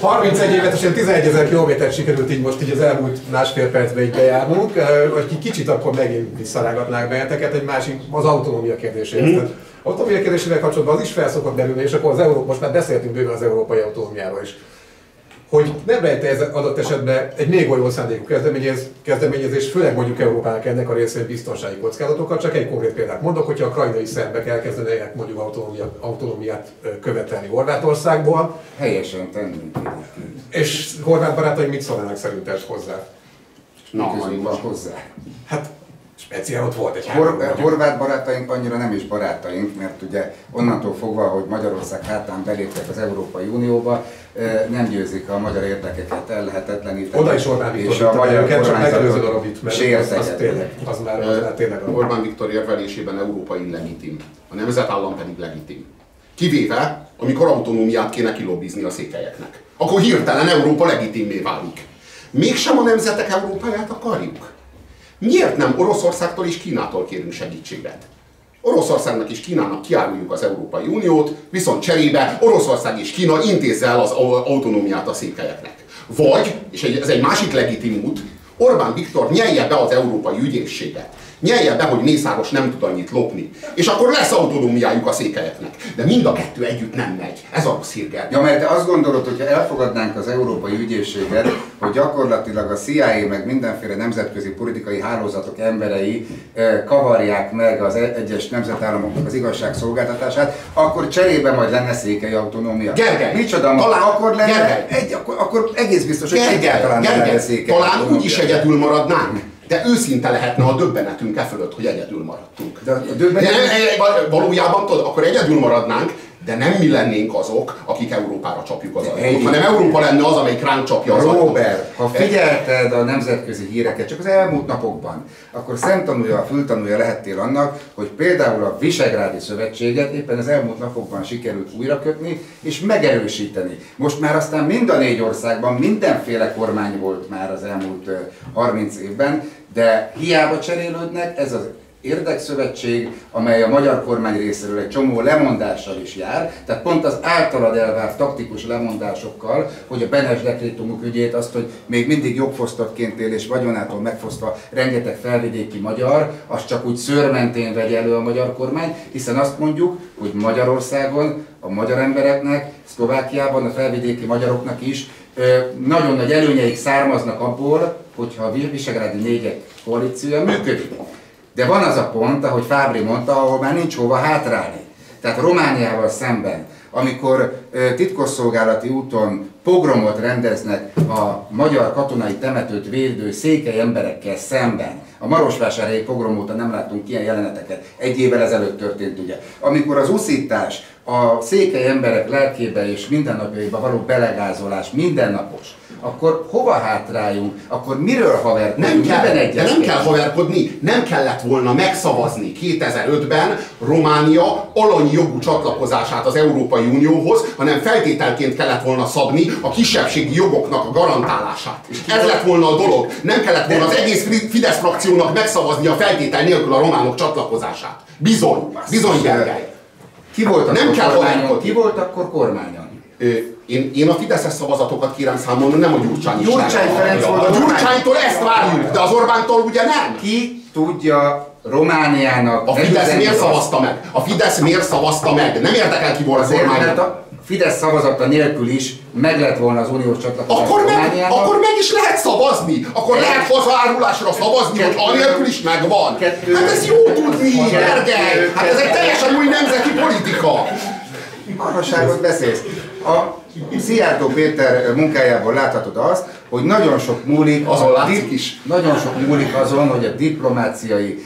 [SPEAKER 1] 31 évet és 11 ezer kilométert sikerült így most így az elmúlt másfél percben így bejárnunk, hogy kicsit akkor megint visszarágatnák benneteket egy másik, az autonómia kérdéséhez. Mm. Autonómia kérdésével kapcsolatban az is felszokott belülni, és akkor az Európa, most már beszéltünk bőven az európai autonómiáról is. Hogy nem rejte ez adott esetben egy még olyan szándékú kezdeményez, kezdeményezés, főleg mondjuk Európának ennek a részén biztonsági kockázatokat. Csak egy konkrét példát mondok, hogyha a krajnai szerbek elkezdenek mondjuk autonómiát, autonómiát követelni Horvátországból.
[SPEAKER 2] Helyesen tenni.
[SPEAKER 1] És horvát barátaim mit szólnának szerinted hozzá?
[SPEAKER 2] Na, van hozzá.
[SPEAKER 1] Hát Speciál ott volt egy
[SPEAKER 2] Hor- három, Horvát barátaink annyira nem is barátaink, mert ugye onnantól fogva, hogy Magyarország hátán beléptek az Európai Unióba, nem győzik a magyar érdekeket ellehetetleníteni.
[SPEAKER 1] Oda is Orbán Viktor, és a magyar csak megelőzöd a Robit, mert az, az, tényleg, az már, az már tényleg.
[SPEAKER 3] Orbán Viktor érvelésében Európa illegitim, a nemzetállam pedig legitim. Kivéve, amikor autonómiát kéne kilobbizni a székelyeknek. Akkor hirtelen Európa legitimé válik. Mégsem a nemzetek Európáját akarjuk. Miért nem Oroszországtól és Kínától kérünk segítséget? Oroszországnak és Kínának kiáruljuk az Európai Uniót, viszont cserébe Oroszország és Kína intézze el az autonómiát a székelyeknek. Vagy, és ez egy másik legitim út, Orbán Viktor nyelje be az Európai Ügyészséget nyelje be, hogy Mészáros nem tud annyit lopni. És akkor lesz autonómiájuk a székelyeknek. De mind a kettő együtt nem megy. Ez a hírgel.
[SPEAKER 2] Ja, mert te azt gondolod, hogy ha elfogadnánk az Európai Ügyészséget, hogy gyakorlatilag a CIA meg mindenféle nemzetközi politikai hálózatok emberei eh, kavarják meg az e- egyes nemzetállamoknak az igazságszolgáltatását, akkor cserébe majd lenne székely autonómia.
[SPEAKER 3] Gergely!
[SPEAKER 2] Micsoda, talán, akkor lenne, Gergely. Egy, akkor, akkor egész biztos, hogy
[SPEAKER 3] Gergely,
[SPEAKER 2] egyáltalán
[SPEAKER 3] Gergely,
[SPEAKER 2] lenne székely
[SPEAKER 3] Talán úgy is egyedül maradnánk, de őszinte lehetne a döbbenetünk e fölött, hogy egyedül maradtunk. De, a döbbenet... de nem, valójában tudod, akkor egyedül maradnánk, de nem mi lennénk azok, akik Európára csapjuk az ajtót, hanem Európa lenne az, amelyik ránk csapja az.
[SPEAKER 2] Robert, ha figyelted a nemzetközi híreket csak az elmúlt napokban, akkor szemtanúja, fültanúja lehettél annak, hogy például a Visegrádi Szövetséget éppen az elmúlt napokban sikerült újrakötni és megerősíteni. Most már aztán mind a négy országban mindenféle kormány volt már az elmúlt 30 évben, de hiába cserélődnek, ez az érdekszövetség, amely a magyar kormány részéről egy csomó lemondással is jár, tehát pont az általad elvárt taktikus lemondásokkal, hogy a Benes dekrétumuk ügyét, azt, hogy még mindig jogfosztottként él és vagyonától megfosztva rengeteg felvidéki magyar, az csak úgy szőrmentén vegye elő a magyar kormány, hiszen azt mondjuk, hogy Magyarországon a magyar embereknek, Szlovákiában a felvidéki magyaroknak is nagyon nagy előnyeik származnak abból, hogyha a Visegrádi négyek koalíciója működik. De van az a pont, ahogy Fábri mondta, ahol már nincs hova hátrálni. Tehát Romániával szemben, amikor titkosszolgálati úton pogromot rendeznek a magyar katonai temetőt védő székely emberekkel szemben, a Marosvásárhelyi pogrom óta nem láttunk ilyen jeleneteket, egy évvel ezelőtt történt ugye. Amikor az uszítás, a székely emberek lelkébe és mindennapjaiba való belegázolás mindennapos, akkor hova hátráljunk? Akkor miről haverkodjunk?
[SPEAKER 3] Nem kell, de nem kell haverkodni, nem kellett volna megszavazni 2005-ben Románia alanyi jogú csatlakozását az Európai Unióhoz, hanem feltételként kellett volna szabni a kisebbségi jogoknak a garantálását. És ez lett volna a dolog. Nem kellett volna az egész Fidesz frakciónak megszavazni a feltétel nélkül a románok csatlakozását. Bizony, bizony Gergely.
[SPEAKER 2] Ki volt nem kell kormányon? Ki volt akkor kormányon?
[SPEAKER 3] Én, én a Fideszes szavazatokat kérem számolni, nem a Gyurcsány.
[SPEAKER 2] Gyurcsány Ferenc volt
[SPEAKER 3] a Gyurcsánytól ezt várjuk, de az Orbántól ugye nem.
[SPEAKER 2] Ki tudja Romániának...
[SPEAKER 3] A Fidesz miért szavazta meg? A Fidesz miért szavazta meg? Nem érdekel ki volt a kormány.
[SPEAKER 2] a Fidesz szavazata nélkül is meg lett volna az uniós csatlakozás
[SPEAKER 3] akkor meg, akkor meg is lehet szavazni. Akkor lehet hazaárulásra szavazni, hogy anélkül is megvan. Kettő, hát ez jó tudni, Gergely. Hát ez egy teljesen új nemzeti politika.
[SPEAKER 2] Marhaságot beszélsz. A Szijjártó Péter munkájából láthatod azt, hogy nagyon sok múlik,
[SPEAKER 3] azon látszik is.
[SPEAKER 2] Nagyon sok múlik azon, hogy a diplomáciai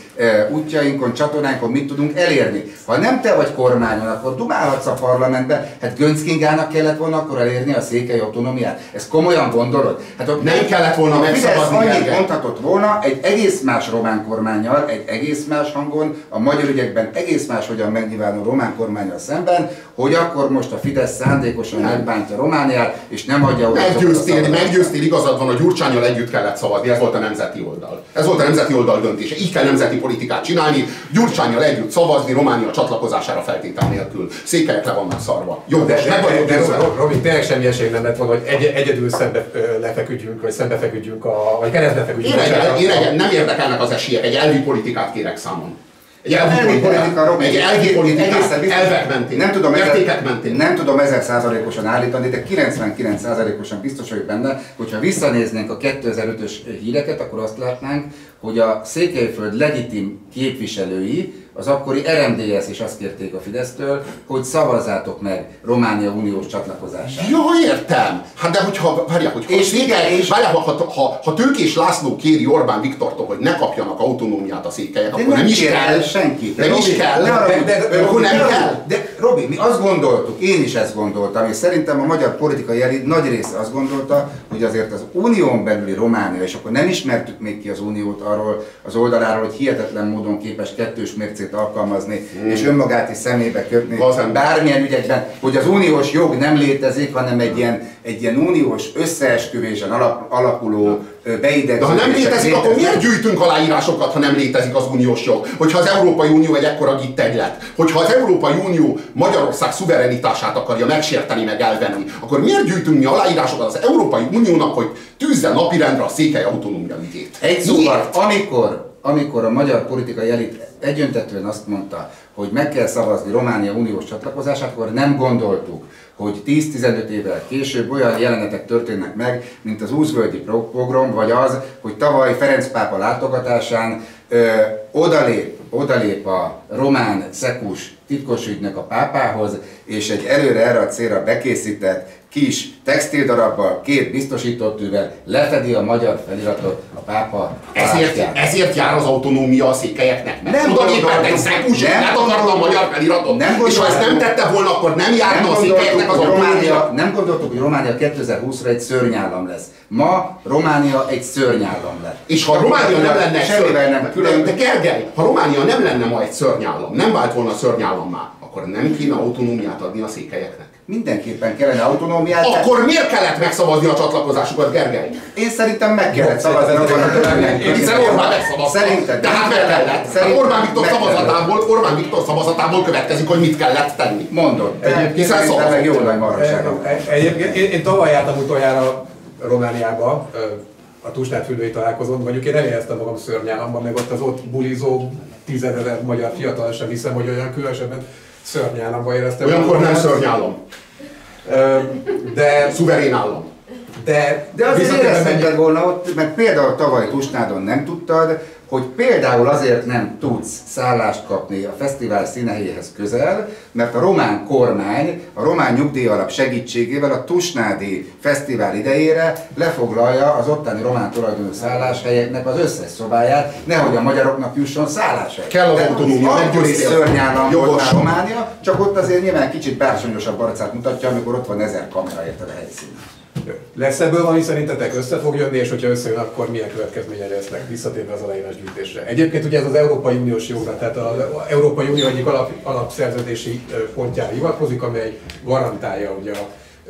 [SPEAKER 2] útjainkon, csatornánkon mit tudunk elérni. Ha nem te vagy kormányon, akkor dumálhatsz a parlamentbe, hát Gönc Kingának kellett volna akkor elérni a székely autonómiát. Ez komolyan gondolod? Hát
[SPEAKER 3] ott nem kellett volna megszavazni.
[SPEAKER 2] annyit mondhatott volna egy egész más román kormányjal, egy egész más hangon, a magyar ügyekben egész más hogyan megnyilvánul román kormányjal szemben, hogy akkor most a Fidesz szándékosan megbántja Romániát, és nem adja oda.
[SPEAKER 3] Meggyőztél, meggyőztél, igazad van, a Gyurcsányjal együtt kellett szavazni, ez volt a nemzeti oldal. Ez volt a nemzeti oldal döntése. Így kell nemzeti politikát csinálni, Gyurcsányjal együtt szavazni, Románia csatlakozására feltétel nélkül. Székelyek le vannak szarva. Jó, de, de,
[SPEAKER 1] de, de, de Robi, tényleg semmi esély nem lett volna, hogy egy, egyedül szembe lefeküdjünk, vagy szembe feküdjünk, a, vagy keresztbe feküdjünk.
[SPEAKER 3] Én, egy, én egy, nem érdekelnek az esélyek, egy elvi politikát kérek számon. Egy elvi politika,
[SPEAKER 2] politika, Robi.
[SPEAKER 3] egy elvi politika, elvek mentén,
[SPEAKER 2] nem tudom,
[SPEAKER 3] értékek mentén.
[SPEAKER 2] nem tudom ezer százalékosan állítani, de 99 százalékosan biztos vagyok benne, hogyha visszanéznénk a 2005-ös híreket, akkor azt látnánk, hogy a Székelyföld legitim képviselői, az akkori RMDS is azt kérték a Fidesztől, hogy szavazzátok meg Románia uniós csatlakozását.
[SPEAKER 3] Ja, értem. Hát de hogyha, várjál, hogyha,
[SPEAKER 2] És igen, és-
[SPEAKER 3] várjál, ha, ha, ha, Tőkés László kéri Orbán Viktortól, hogy ne kapjanak autonómiát a székelyek, akkor nem, is kell.
[SPEAKER 2] el senkit.
[SPEAKER 3] Nem is kell.
[SPEAKER 2] ne arra-
[SPEAKER 3] De, de, de, akkor nem kell.
[SPEAKER 2] De Robi, mi azt gondoltuk, én is ezt gondoltam, és szerintem a magyar politikai elit nagy része azt gondolta, hogy azért az unión belüli Románia, és akkor nem ismertük még ki az uniót arról az oldaláról, hogy hihetetlen módon képes kettős mércét alkalmazni, és önmagát is szemébe kötni
[SPEAKER 3] Lazán.
[SPEAKER 2] bármilyen ügyekben, hogy az uniós jog nem létezik, hanem egy ilyen, egy ilyen uniós összeesküvésen alap, alapuló beidegződések
[SPEAKER 3] De ha nem létezik, akkor miért gyűjtünk aláírásokat, ha nem létezik az uniós jog? Hogyha az Európai Unió egy ekkora gittegylet, hogyha az Európai Unió Magyarország szuverenitását akarja megsérteni, meg elvenni, akkor miért gyűjtünk mi aláírásokat az Európai Uniónak, hogy tűzze napirendre a székely autonómia ügyét?
[SPEAKER 2] Egy szóval, amikor, amikor a magyar politikai elit egyöntetően azt mondta, hogy meg kell szavazni Románia uniós csatlakozását, akkor nem gondoltuk, hogy 10-15 évvel később olyan jelenetek történnek meg, mint az úszvölgyi pro- pogrom, vagy az, hogy tavaly Ferenc pápa látogatásán ö, odalép, odalép a román szekus titkosügynök a pápához, és egy előre erre a célra bekészített kis textildarabbal, két biztosítótűvel lefedi a magyar feliratot a pápa
[SPEAKER 3] Ezért,
[SPEAKER 2] pártján.
[SPEAKER 3] ezért jár az autonómia a székelyeknek. Mert
[SPEAKER 2] Nem
[SPEAKER 3] oda lépett egy
[SPEAKER 2] nem
[SPEAKER 3] letakarta a magyar feliratot.
[SPEAKER 2] nem
[SPEAKER 3] és ha ezt nem tette volna, akkor nem járna
[SPEAKER 2] Nem
[SPEAKER 3] a székelyeknek az autonómia.
[SPEAKER 2] nem gondoltuk, hogy Románia 2020-ra egy szörnyállam lesz. Ma Románia egy szörnyállam lett.
[SPEAKER 3] És ha Románia nem lenne egy
[SPEAKER 2] Semmivel nem
[SPEAKER 3] szörny...
[SPEAKER 2] külön.
[SPEAKER 3] De Gergely, ha Románia nem lenne ma egy szörnyállam, nem vált volna szörnyállammá, akkor nem kéne autonómiát adni a székelyeknek.
[SPEAKER 2] Mindenképpen kellene autonómiát. de
[SPEAKER 3] Akkor miért kellett megszavazni a csatlakozásukat, Gergely?
[SPEAKER 2] Én szerintem meg kellett szavazni a törvényben.
[SPEAKER 3] Hiszen Orbán megszavazta.
[SPEAKER 2] Szerinted.
[SPEAKER 3] Tehát meg kellett.
[SPEAKER 2] Szerintem
[SPEAKER 3] Hát Orbán Viktor szavazatából, Orbán Viktor szavazatából következik, hogy mit kellett tenni.
[SPEAKER 2] Mondod.
[SPEAKER 1] Egyébként
[SPEAKER 2] szerintem meg jó nagy marhaság.
[SPEAKER 1] E- Egyébként én, tavaly jártam utoljára Romániába, a Tusnádfürdői találkozón, mondjuk én nem éreztem magam szörnyállamban, meg ott az ott bulizó tizenezer magyar fiatal sem hiszem, hogy olyan különösebben szörnyállamban éreztem.
[SPEAKER 3] Olyankor nem szörnyállam,
[SPEAKER 1] De,
[SPEAKER 3] szuverén állam.
[SPEAKER 1] de,
[SPEAKER 2] De azért
[SPEAKER 1] mennyi-
[SPEAKER 2] volna ott, mert például tavaly Tusnádon nem tudtad, hogy például azért nem tudsz szállást kapni a fesztivál színehelyéhez közel, mert a román kormány a román nyugdíjalap segítségével a Tusnádi fesztivál idejére lefoglalja az ottani román tulajdonú szálláshelyeknek az összes szobáját, nehogy a magyaroknak jusson szálláshely.
[SPEAKER 3] Kell autonómia,
[SPEAKER 2] Akkor is szörnyállam volt Románia, csak ott azért nyilván kicsit bársonyosabb arcát mutatja, amikor ott van ezer kamera érted a helyszínen.
[SPEAKER 1] Lesz ebből valami szerintetek össze fog jönni, és hogyha összejön, akkor milyen következményei lesznek visszatérve az aláírás gyűjtésre. Egyébként ugye ez az Európai Uniós jogra, tehát az Európai Unió egyik alap, alapszerződési pontjára hivatkozik, amely garantálja ugye a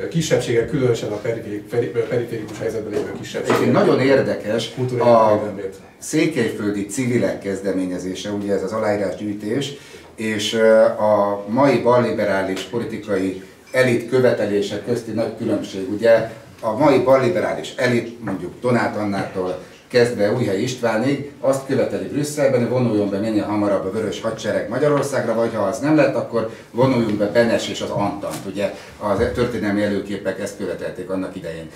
[SPEAKER 1] kisebbségek, különösen a periféri- peri- periférikus helyzetben lévő kisebbségek.
[SPEAKER 2] Egyébként nagyon érdekes a
[SPEAKER 1] védelmét.
[SPEAKER 2] székelyföldi civilek kezdeményezése, ugye ez az aláírásgyűjtés, és a mai balliberális politikai elit követelések közti nagy különbség. Ugye a mai balliberális elit, mondjuk Donát Annától kezdve Újhely Istvánig azt követeli Brüsszelben, hogy vonuljon be minél hamarabb a Vörös Hadsereg Magyarországra, vagy ha az nem lett, akkor vonuljunk be Benes és az Antant. Ugye az történelmi előképek ezt követelték annak idején.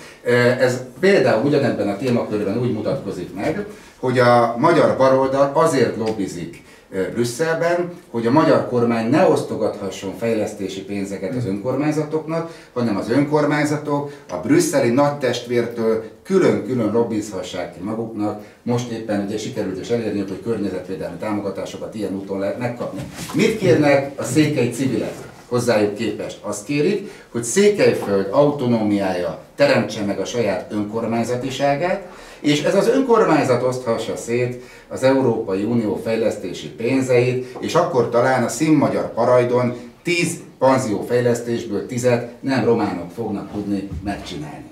[SPEAKER 2] Ez például ugyanebben a témakörben úgy mutatkozik meg, hogy a magyar baloldal azért lobbizik Brüsszelben, hogy a magyar kormány ne osztogathasson fejlesztési pénzeket az önkormányzatoknak, hanem az önkormányzatok a brüsszeli nagytestvértől külön-külön lobbizhassák ki maguknak. Most éppen ugye sikerült is elérni, hogy környezetvédelmi támogatásokat ilyen úton lehet megkapni. Mit kérnek a székely civilek? hozzájuk képest azt kérik, hogy Székelyföld autonómiája teremtse meg a saját önkormányzatiságát, és ez az önkormányzat oszthassa szét az Európai Unió fejlesztési pénzeit, és akkor talán a színmagyar parajdon 10 panzió fejlesztésből 10 nem románok fognak tudni megcsinálni.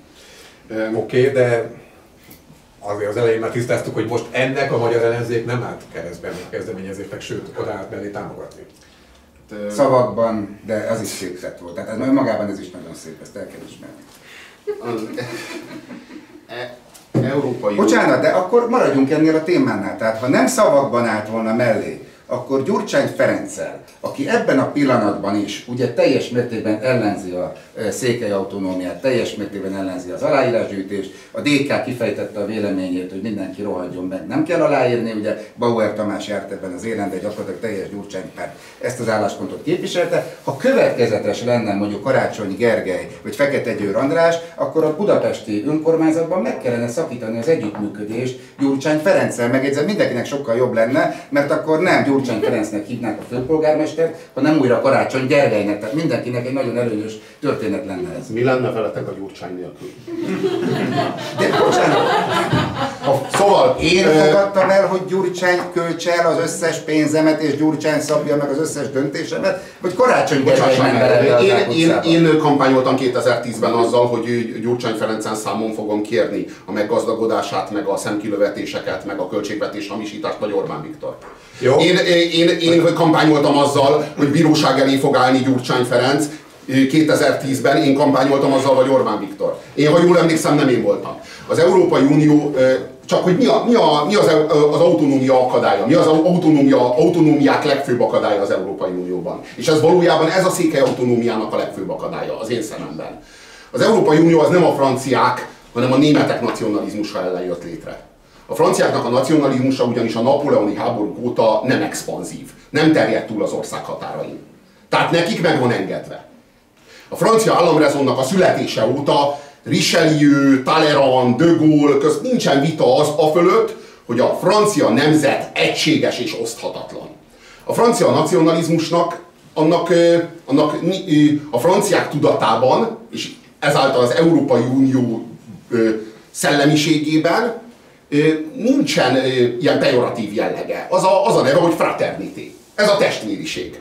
[SPEAKER 1] Oké, okay, de azért az elején már tisztáztuk, hogy most ennek a magyar ellenzék nem állt keresztben a kezdeményezésnek, sőt, oda állt mellé támogatni.
[SPEAKER 2] Szavakban, de az is szép tett volt. Tehát ez önmagában ez is nagyon szép, ezt el kell ismerni. (laughs)
[SPEAKER 3] Európai
[SPEAKER 2] Bocsánat, de akkor maradjunk ennél a témánál. Tehát ha nem szavakban állt volna mellé akkor Gyurcsány Ferenccel, aki ebben a pillanatban is ugye teljes mértékben ellenzi a székely autonómiát, teljes mértékben ellenzi az aláírásgyűjtést, a DK kifejtette a véleményét, hogy mindenki rohadjon meg, nem kell aláírni, ugye Bauer Tamás járt ebben az élen, de gyakorlatilag teljes Gyurcsány párt ezt az álláspontot képviselte. Ha következetes lenne mondjuk Karácsony Gergely vagy Fekete Győr András, akkor a budapesti önkormányzatban meg kellene szakítani az együttműködést Gyurcsány Ferenccel. Megjegyzem, mindenkinek sokkal jobb lenne, mert akkor nem Gyurcsány Ferencnek hívnák a főpolgármestert, hanem újra Karácsony Gergelynek. Tehát mindenkinek egy nagyon előnyös történet lenne ez.
[SPEAKER 3] Mi lenne veletek a Gyurcsány nélkül? (laughs)
[SPEAKER 2] De bocsánat,
[SPEAKER 3] szóval
[SPEAKER 2] én
[SPEAKER 3] ö,
[SPEAKER 2] fogadtam el, hogy Gyurcsány költse el az összes pénzemet, és Gyurcsány szabja meg az összes döntésemet, vagy Karácsony Gergely
[SPEAKER 3] én, én, én kampányoltam 2010-ben azzal, hogy Gyurcsány Ferencen számon fogom kérni a meggazdagodását, meg a szemkilövetéseket, meg a költségvetés hamisítást, vagy Orbán Viktor.
[SPEAKER 1] Jó.
[SPEAKER 3] Én, én, én kampányoltam azzal, hogy bíróság elé fog állni Gyurcsány Ferenc, 2010-ben én kampányoltam azzal, vagy Orbán Viktor. Én, ha jól emlékszem, nem én voltam. Az Európai Unió, csak hogy mi, a, mi, a, mi az, az autonómia akadálya, mi az autonómia, autonómiák legfőbb akadálya az Európai Unióban. És ez valójában ez a székely autonómiának a legfőbb akadálya az én szememben. Az Európai Unió az nem a franciák, hanem a németek nacionalizmusa ellen jött létre. A franciáknak a nacionalizmusa ugyanis a napóleoni háborúk óta nem expanzív, nem terjed túl az ország határain. Tehát nekik meg van engedve. A francia államrezonnak a születése óta Richelieu, Talleyrand, de Gaulle közt nincsen vita az a fölött, hogy a francia nemzet egységes és oszthatatlan. A francia nacionalizmusnak, annak, annak a franciák tudatában, és ezáltal az Európai Unió szellemiségében nincsen ilyen pejoratív jellege. Az a, az a neve, hogy fraternité. Ez a testvériség.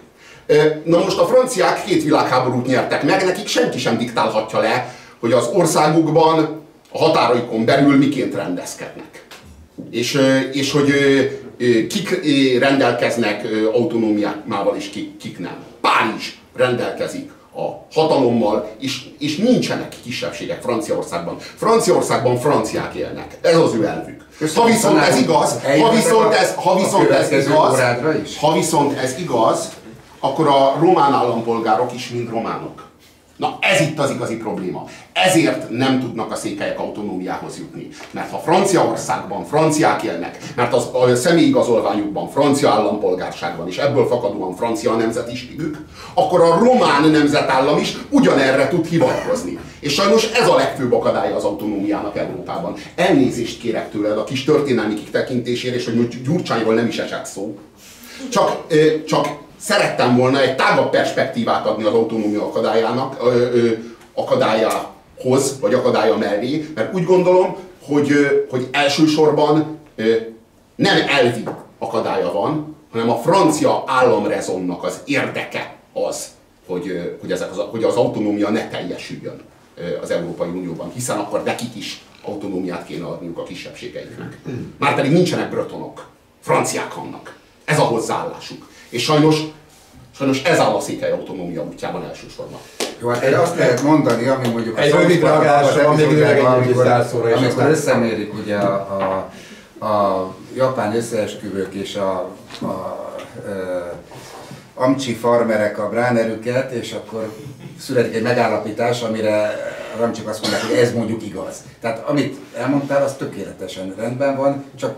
[SPEAKER 3] Na most a franciák két világháborút nyertek meg, nekik senki sem diktálhatja le, hogy az országukban, a határaikon belül miként rendezkednek. És, és hogy kik rendelkeznek autonómiával, és kik, kik nem. Párizs rendelkezik a hatalommal, és, és nincsenek kisebbségek Franciaországban. Franciaországban franciák élnek. Ez az ő elvük. Ha viszont ez igaz, ha viszont ez, ha viszont ez igaz, ha viszont ez igaz, akkor a román állampolgárok is mind románok. Na ez itt az igazi probléma. Ezért nem tudnak a székelyek autonómiához jutni. Mert ha Franciaországban franciák élnek, mert az, a személyigazolványukban francia állampolgárságban és ebből fakadóan francia nemzetiségük, akkor a román nemzetállam is ugyanerre tud hivatkozni. És sajnos ez a legfőbb akadálya az autonómiának Európában. Elnézést kérek tőled a kis történelmi kitekintésére, és hogy Gyurcsányról nem is esett szó. Csak, csak szerettem volna egy tágabb perspektívát adni az autonómia akadályának, ö, ö, akadályahoz, vagy akadálya mellé, mert úgy gondolom, hogy, ö, hogy elsősorban ö, nem elvi akadálya van, hanem a francia államrezonnak az érdeke az, hogy, hogy, ezek az, hogy az autonómia ne teljesüljön az Európai Unióban, hiszen akkor nekik is autonómiát kéne adniuk a kisebbségeiknek. Márpedig nincsenek bretonok, franciák vannak. Ez a hozzáállásuk. És sajnos, sajnos ez áll a székely autonómia útjában elsősorban.
[SPEAKER 2] Jó, hát erre azt lehet mondani, ami mondjuk
[SPEAKER 1] Egy rövid
[SPEAKER 2] Parkban
[SPEAKER 1] reagálás
[SPEAKER 2] az
[SPEAKER 1] van, még
[SPEAKER 2] epizódjában,
[SPEAKER 1] idegen egy
[SPEAKER 2] amikor, amikor összemérik ugye a, a, a japán összeesküvők és a, a, a amcsi farmerek a bránerüket, és akkor születik egy megállapítás, amire a amcsik azt mondják, hogy ez mondjuk igaz. Tehát amit elmondtál, az tökéletesen rendben van, csak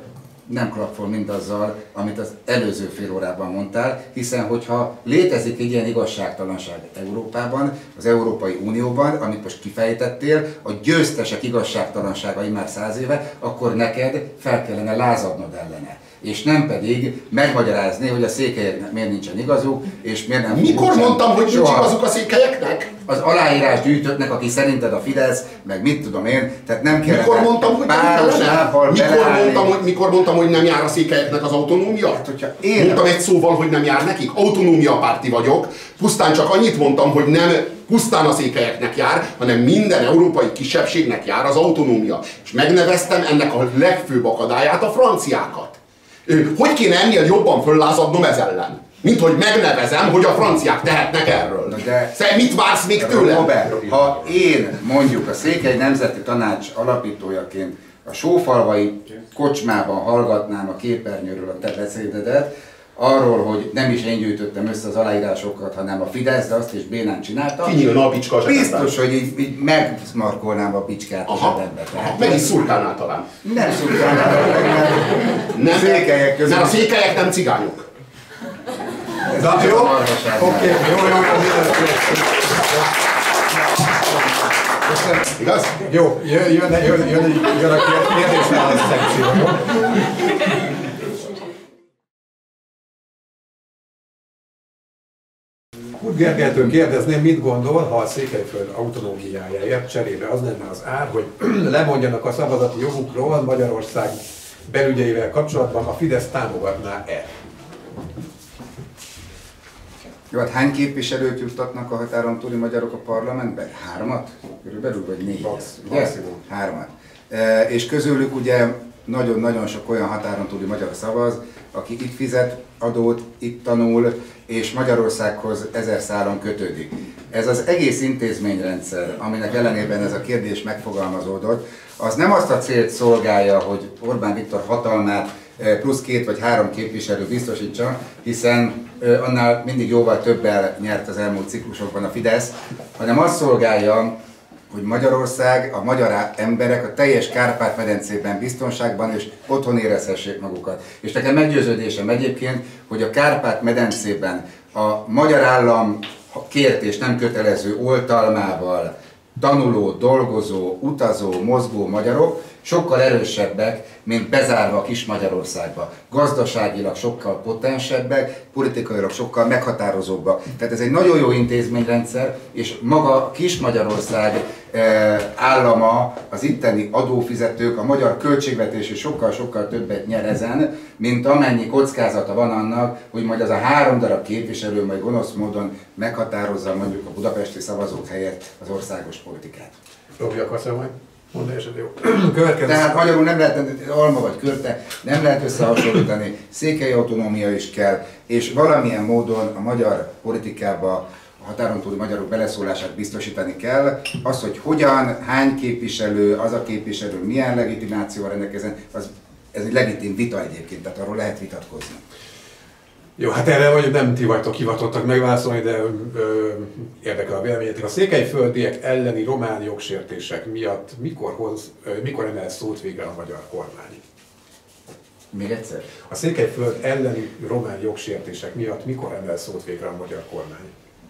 [SPEAKER 2] nem klappol mindazzal, amit az előző fél órában mondtál, hiszen hogyha létezik egy ilyen igazságtalanság Európában, az Európai Unióban, amit most kifejtettél, a győztesek igazságtalansága már száz éve, akkor neked fel kellene lázadnod ellene. És nem pedig megmagyarázni, hogy a székelyeknek miért nincsen igazuk, és miért nem
[SPEAKER 3] Mikor
[SPEAKER 2] nincsen
[SPEAKER 3] mondtam, hogy nincs
[SPEAKER 2] soha
[SPEAKER 3] igazuk a székelyeknek?
[SPEAKER 2] az aláírás gyűjtöttnek, aki szerinted a Fidesz, meg mit tudom én, tehát nem kellene
[SPEAKER 3] Mikor mondtam, hogy nem
[SPEAKER 2] páros lábbal
[SPEAKER 3] mikor mondtam, hogy, mikor mondtam, hogy nem jár a székelyeknek az autonómia?
[SPEAKER 2] Hát, hogyha én-
[SPEAKER 3] Mondtam egy szóval, hogy nem jár nekik. Autonómia párti vagyok. Pusztán csak annyit mondtam, hogy nem pusztán a székelyeknek jár, hanem minden európai kisebbségnek jár az autonómia. És megneveztem ennek a legfőbb akadályát a franciákat. Hogy kéne ennél jobban föllázadnom ez ellen? Mint hogy megnevezem, hogy a franciák tehetnek erről.
[SPEAKER 2] Na de-
[SPEAKER 3] Szóval mit vársz még tőlem?
[SPEAKER 2] Robert, ha én mondjuk a Székely Nemzeti Tanács alapítójaként a sófalvai kocsmában hallgatnám a képernyőről a te beszédedet, arról, hogy nem is én gyűjtöttem össze az aláírásokat, hanem a Fidesz, de azt is bénán csinálta.
[SPEAKER 3] Kinyílna a bicska a.
[SPEAKER 2] Biztos, hogy így, így megmarkolnám a bicskát a
[SPEAKER 3] Aha,
[SPEAKER 2] zsebembe.
[SPEAKER 3] Aha,
[SPEAKER 2] Tehát
[SPEAKER 3] meg is szurkálnál talán.
[SPEAKER 2] nem szurkálnám, mert
[SPEAKER 3] Nem,
[SPEAKER 2] székelyek közül.
[SPEAKER 3] Mert a székelyek nem cigányok.
[SPEAKER 1] Na, jó?
[SPEAKER 2] marhaság.
[SPEAKER 1] Oké, jó, jó, jó,
[SPEAKER 3] Igaz?
[SPEAKER 1] jó. Jön, jön, jön, jön, jön a kérdésválasz szekció, jó? Gergelytől kérdezném, mit gondol, ha a Székelyföld autonómiájáért cserébe az lenne az ár, hogy (clears throat) lemondjanak a szavazati jogukról Magyarország belügyeivel kapcsolatban, a Fidesz támogatná-e?
[SPEAKER 2] Jó, hát hány képviselőt juttatnak a határon túli magyarok a parlamentbe? Hármat? Körülbelül, vagy négyet?
[SPEAKER 1] Max- maximum.
[SPEAKER 2] Hármat. E, és közülük ugye nagyon-nagyon sok olyan határon túli magyar szavaz, aki itt fizet adót, itt tanul, és Magyarországhoz ezer szálon kötődik. Ez az egész intézményrendszer, aminek ellenében ez a kérdés megfogalmazódott, az nem azt a célt szolgálja, hogy Orbán Viktor hatalmát eh, plusz két vagy három képviselő biztosítsa, hiszen eh, annál mindig jóval többel nyert az elmúlt ciklusokban a Fidesz, hanem azt szolgálja, hogy Magyarország, a magyar emberek a teljes Kárpát-medencében biztonságban és otthon érezhessék magukat. És nekem meggyőződésem egyébként, hogy a Kárpát-medencében a magyar állam kért és nem kötelező oltalmával tanuló, dolgozó, utazó, mozgó magyarok sokkal erősebbek, mint bezárva kis Magyarországba. Gazdaságilag sokkal potensebbek, politikailag sokkal meghatározóbbak. Tehát ez egy nagyon jó intézményrendszer, és maga kis Magyarország eh, állama, az itteni adófizetők, a magyar költségvetés is sokkal-sokkal többet nyer ezen, mint amennyi kockázata van annak, hogy majd az a három darab képviselő majd gonosz módon meghatározza mondjuk a budapesti szavazók helyett az országos politikát.
[SPEAKER 1] Robi, akarsz majd mondani esetleg? (clears throat)
[SPEAKER 2] Tehát magyarul nem lehet, alma vagy körte, nem lehet összehasonlítani, székely autonómia is kell, és valamilyen módon a magyar politikába a határon túli magyarok beleszólását biztosítani kell. Az, hogy hogyan, hány képviselő, az a képviselő milyen legitimációval rendelkezzen, az, ez egy legitim vita egyébként, tehát arról lehet vitatkozni.
[SPEAKER 1] Jó, hát erre vagy nem ti vagytok hivatottak megválaszolni, de ö, érdekel a véleményetek. A székelyföldiek elleni román jogsértések miatt mikor, hoz, ö, mikor emel szót végre a magyar kormány?
[SPEAKER 2] Még egyszer?
[SPEAKER 1] A Székelyföld elleni román jogsértések miatt mikor emel szót végre a magyar kormány?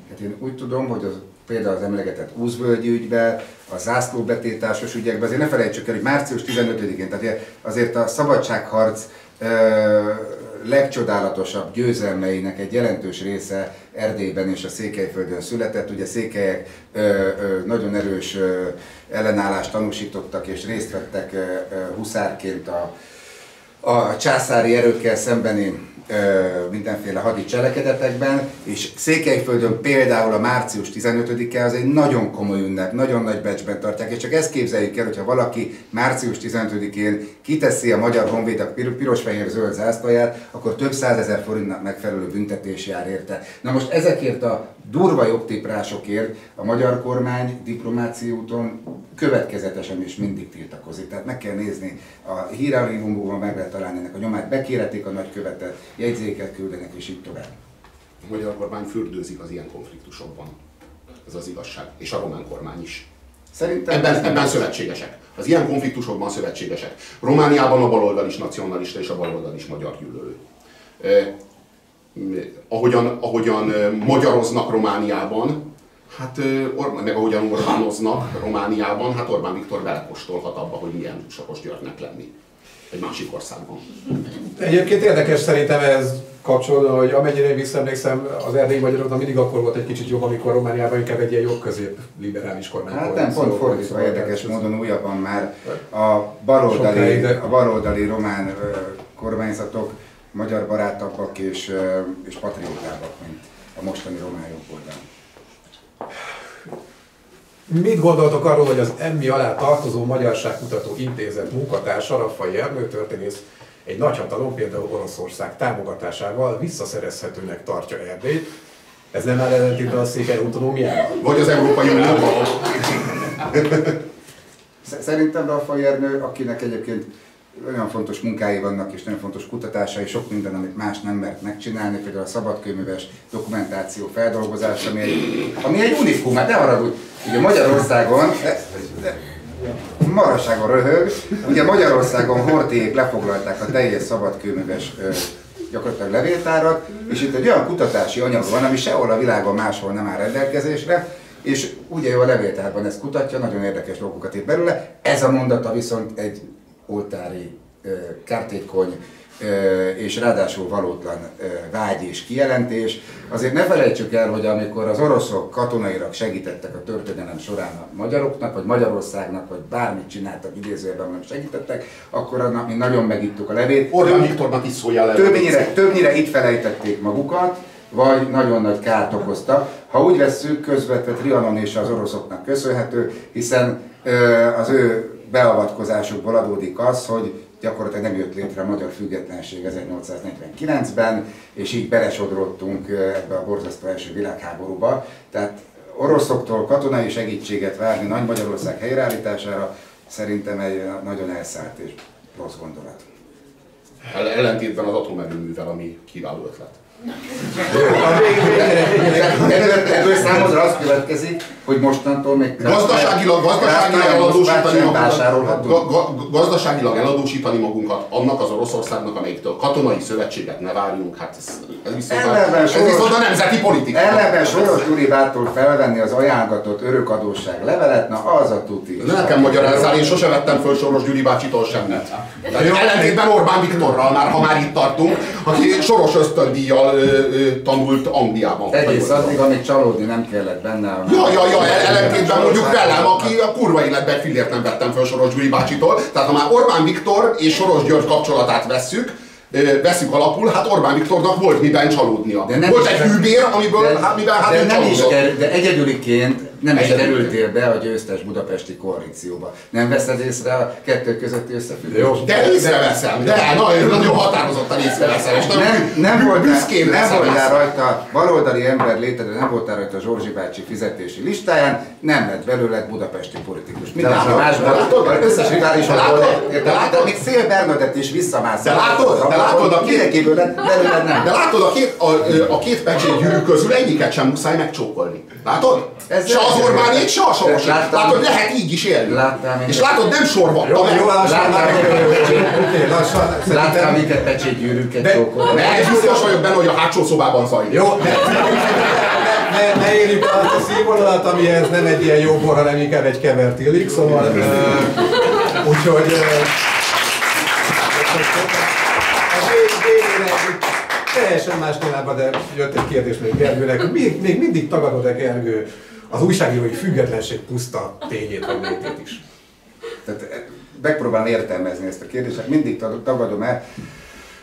[SPEAKER 2] Hát én úgy tudom, hogy az, például az emlegetett Úzvölgyi ügyben, a zászlóbetétásos ügyekben, azért ne felejtsük el, hogy március 15-én, tehát azért a szabadságharc ö, legcsodálatosabb győzelmeinek egy jelentős része Erdélyben és a Székelyföldön született. Ugye székelyek nagyon erős ellenállást tanúsítottak és részt vettek huszárként a, a császári erőkkel szembeni mindenféle hadi cselekedetekben, és Székelyföldön például a március 15-e az egy nagyon komoly ünnep, nagyon nagy becsben tartják, és csak ezt képzeljük el, hogyha valaki március 15-én kiteszi a Magyar Honvéd a pir- piros-fehér-zöld zászlaját, akkor több százezer forintnak megfelelő büntetés jár érte. Na most ezekért a durva jogtiprásokért a magyar kormány diplomáciai úton következetesen és mindig tiltakozik. Tehát meg kell nézni, a hírarchívumban meg lehet találni ennek a nyomát, bekérhetik a nagykövetet, jegyzéket küldenek és így tovább.
[SPEAKER 3] A magyar kormány fürdőzik az ilyen konfliktusokban. Ez az igazság. És a román kormány is.
[SPEAKER 2] Szerintem
[SPEAKER 3] Ebben, ebben szövetségesek. Az ilyen konfliktusokban szövetségesek. Romániában a baloldal is nacionalista és a baloldal is magyar gyűlölő. Eh, ahogyan, ahogyan eh, magyaroznak Romániában, hát Orbán, meg ahogyan Orbánoznak Romániában, hát Orbán Viktor belekóstolhat abba, hogy milyen Sokos Györgynek lenni egy másik országban.
[SPEAKER 1] Egyébként érdekes szerintem ez kapcsolódva, hogy amennyire én visszaemlékszem, az erdélyi magyaroknak mindig akkor volt egy kicsit jobb, amikor Romániában inkább egy ilyen jobb-közép liberális kormány
[SPEAKER 2] Hát
[SPEAKER 1] volt.
[SPEAKER 2] nem, pont
[SPEAKER 1] Szóval-
[SPEAKER 2] fordítva érdekes
[SPEAKER 1] ez-
[SPEAKER 2] módon újabban már a baloldali, a baloldali román kormányzatok magyar barátabbak és, és patriótábbak, mint a mostani román jobboldal.
[SPEAKER 1] Mit gondoltok arról, hogy az emmi alá tartozó Magyarságkutató Intézet munkatársa Raffai Ernő történész egy nagyhatalom, például Oroszország támogatásával visszaszerezhetőnek tartja Erdélyt? Ez nem áll ellentétben a székely autonómiával?
[SPEAKER 3] Vagy az Európai Unióban.
[SPEAKER 2] Sz- (laughs) Szerintem Raffai Ernő, akinek egyébként olyan fontos munkái vannak, és nagyon fontos kutatásai, sok minden, amit más nem mert megcsinálni, például a szabadkőműves dokumentáció feldolgozása, ami egy, ami egy unikum, hát ne haragudj, ugye Magyarországon, de, de, maraságon röhög, ugye Magyarországon Hortiék lefoglalták a teljes szabadkőműves gyakorlatilag levéltárat, és itt egy olyan kutatási anyag van, ami sehol a világon máshol nem áll rendelkezésre, és ugye ő a levéltárban ezt kutatja, nagyon érdekes dolgokat ír belőle. Ez a mondata viszont egy oltári, kártékony és ráadásul valótlan vágy és kijelentés. Azért ne felejtsük el, hogy amikor az oroszok katonailag segítettek a történelem során a magyaroknak, vagy Magyarországnak, vagy bármit csináltak, idézőjelben nem segítettek, akkor mi nagyon megittuk a levét.
[SPEAKER 3] Orbán Viktornak is szólja
[SPEAKER 2] le. Többnyire, többnyire itt felejtették magukat, vagy nagyon nagy kárt okoztak. Ha úgy vesszük, közvetve Trianon és az oroszoknak köszönhető, hiszen az ő beavatkozásukból adódik az, hogy gyakorlatilag nem jött létre a magyar függetlenség 1849-ben, és így belesodrottunk ebbe a borzasztó első világháborúba. Tehát oroszoktól katonai segítséget várni Nagy Magyarország helyreállítására szerintem egy nagyon elszállt és rossz gondolat.
[SPEAKER 3] Ellentétben az atomerőművel, ami kiváló ötlet.
[SPEAKER 2] Ebből számodra az következik, hogy mostantól még
[SPEAKER 3] gazdaságilag, gazdaságilag eladósítani magunkat, gazdaságilag eladósítani magunkat annak az Oroszországnak, amelyiktől katonai szövetséget ne várjunk, hát ez, ez, viszont, a, ez viszont a nemzeti politika.
[SPEAKER 2] Ellenben Soros Gyuri bátor felvenni az ajánlatot örökadóság levelet, na az a tuti.
[SPEAKER 3] Nekem magyarázzál, én sose vettem föl Soros Gyuri bácsitól semmit. Ellentétben Orbán Viktorral, már ha már itt tartunk, aki Soros ösztöndíjjal tanult Angliában.
[SPEAKER 2] Egész addig, amíg csalódni nem kellett benne.
[SPEAKER 3] Ja, ja, ja, ellentétben mondjuk velem, aki a kurva életben fillért nem vettem föl Soros Gyuri bácsitól. Tehát ha már Orbán Viktor és Soros György kapcsolatát vesszük, veszük alapul, hát Orbán Viktornak volt miben csalódnia. De nem volt egy hűbér, amiből, de, hát, miben hát
[SPEAKER 2] de nem is ker, de egyedüliként nem is kerültél be a győztes budapesti koalícióba. Nem veszed észre a kettő közötti összefüggést?
[SPEAKER 3] De észreveszem, de, de nagyon, nagyon határozottan észreveszem. És
[SPEAKER 2] nem, nem, voltál, nem voltál rajta baloldali ember létedre, nem voltál rajta Zsorzsi bácsi fizetési listáján, nem lett belőle budapesti politikus. Minden másban, összes riválisokból, de még Szél Bernadett is visszamász.
[SPEAKER 3] De látod, de látod, a
[SPEAKER 2] két, belőle nem.
[SPEAKER 3] De látod, a két, a, a két pecsét gyűrű közül egyiket sem muszáj megcsókolni. Látod? Ez se az Orbánét, se a Soros. Látod, lehet így is élni. Láttam És látod, nem sorvatta meg. Jó,
[SPEAKER 2] Láttál minket pecsétgyűrűket csókolni.
[SPEAKER 3] Ne, biztos vagyok benne, hogy a hátsó szobában zajlik. Jó,
[SPEAKER 1] ne, ne érjük azt a színvonalat, amihez nem egy ilyen jó bor, hanem inkább egy kevert illik, szóval uh, úgyhogy uh, teljesen más témában, de jött egy kérdés még Gergőnek, még, még mindig tagadod-e Gergő az újságírói függetlenség puszta tényét vagy létét is?
[SPEAKER 2] Tehát eh, megpróbálom értelmezni ezt a kérdést, hát mindig tagadom el.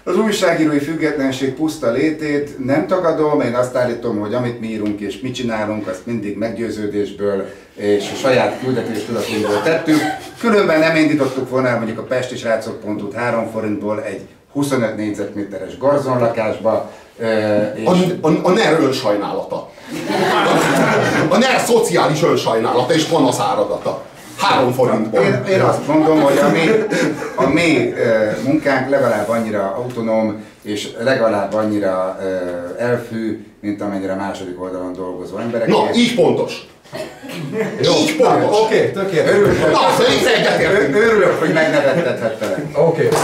[SPEAKER 2] Az újságírói függetlenség puszta létét nem tagadom, én azt állítom, hogy amit mi írunk és mit csinálunk, azt mindig meggyőződésből és a saját küldetéstudatunkból tettük. Különben nem indítottuk volna mondjuk a Pesti Srácok.hu 3 forintból egy 25 négyzetméteres garzonlakásba.
[SPEAKER 3] És... A, a, a NER önsajnálata. A NER szociális önsajnálata és panaszáradata. Három forintból.
[SPEAKER 2] Én, én azt mondom, hogy a mi, a mi munkánk legalább annyira autonóm, és legalább annyira elfű, mint amennyire a második oldalon dolgozó emberek.
[SPEAKER 3] Na, így pontos. Jó, így pontos.
[SPEAKER 1] Oké, okay, tökéletes.
[SPEAKER 2] Örülök, Na, hogy, örülök, hogy megnevettethettelek.
[SPEAKER 1] Oké. Okay.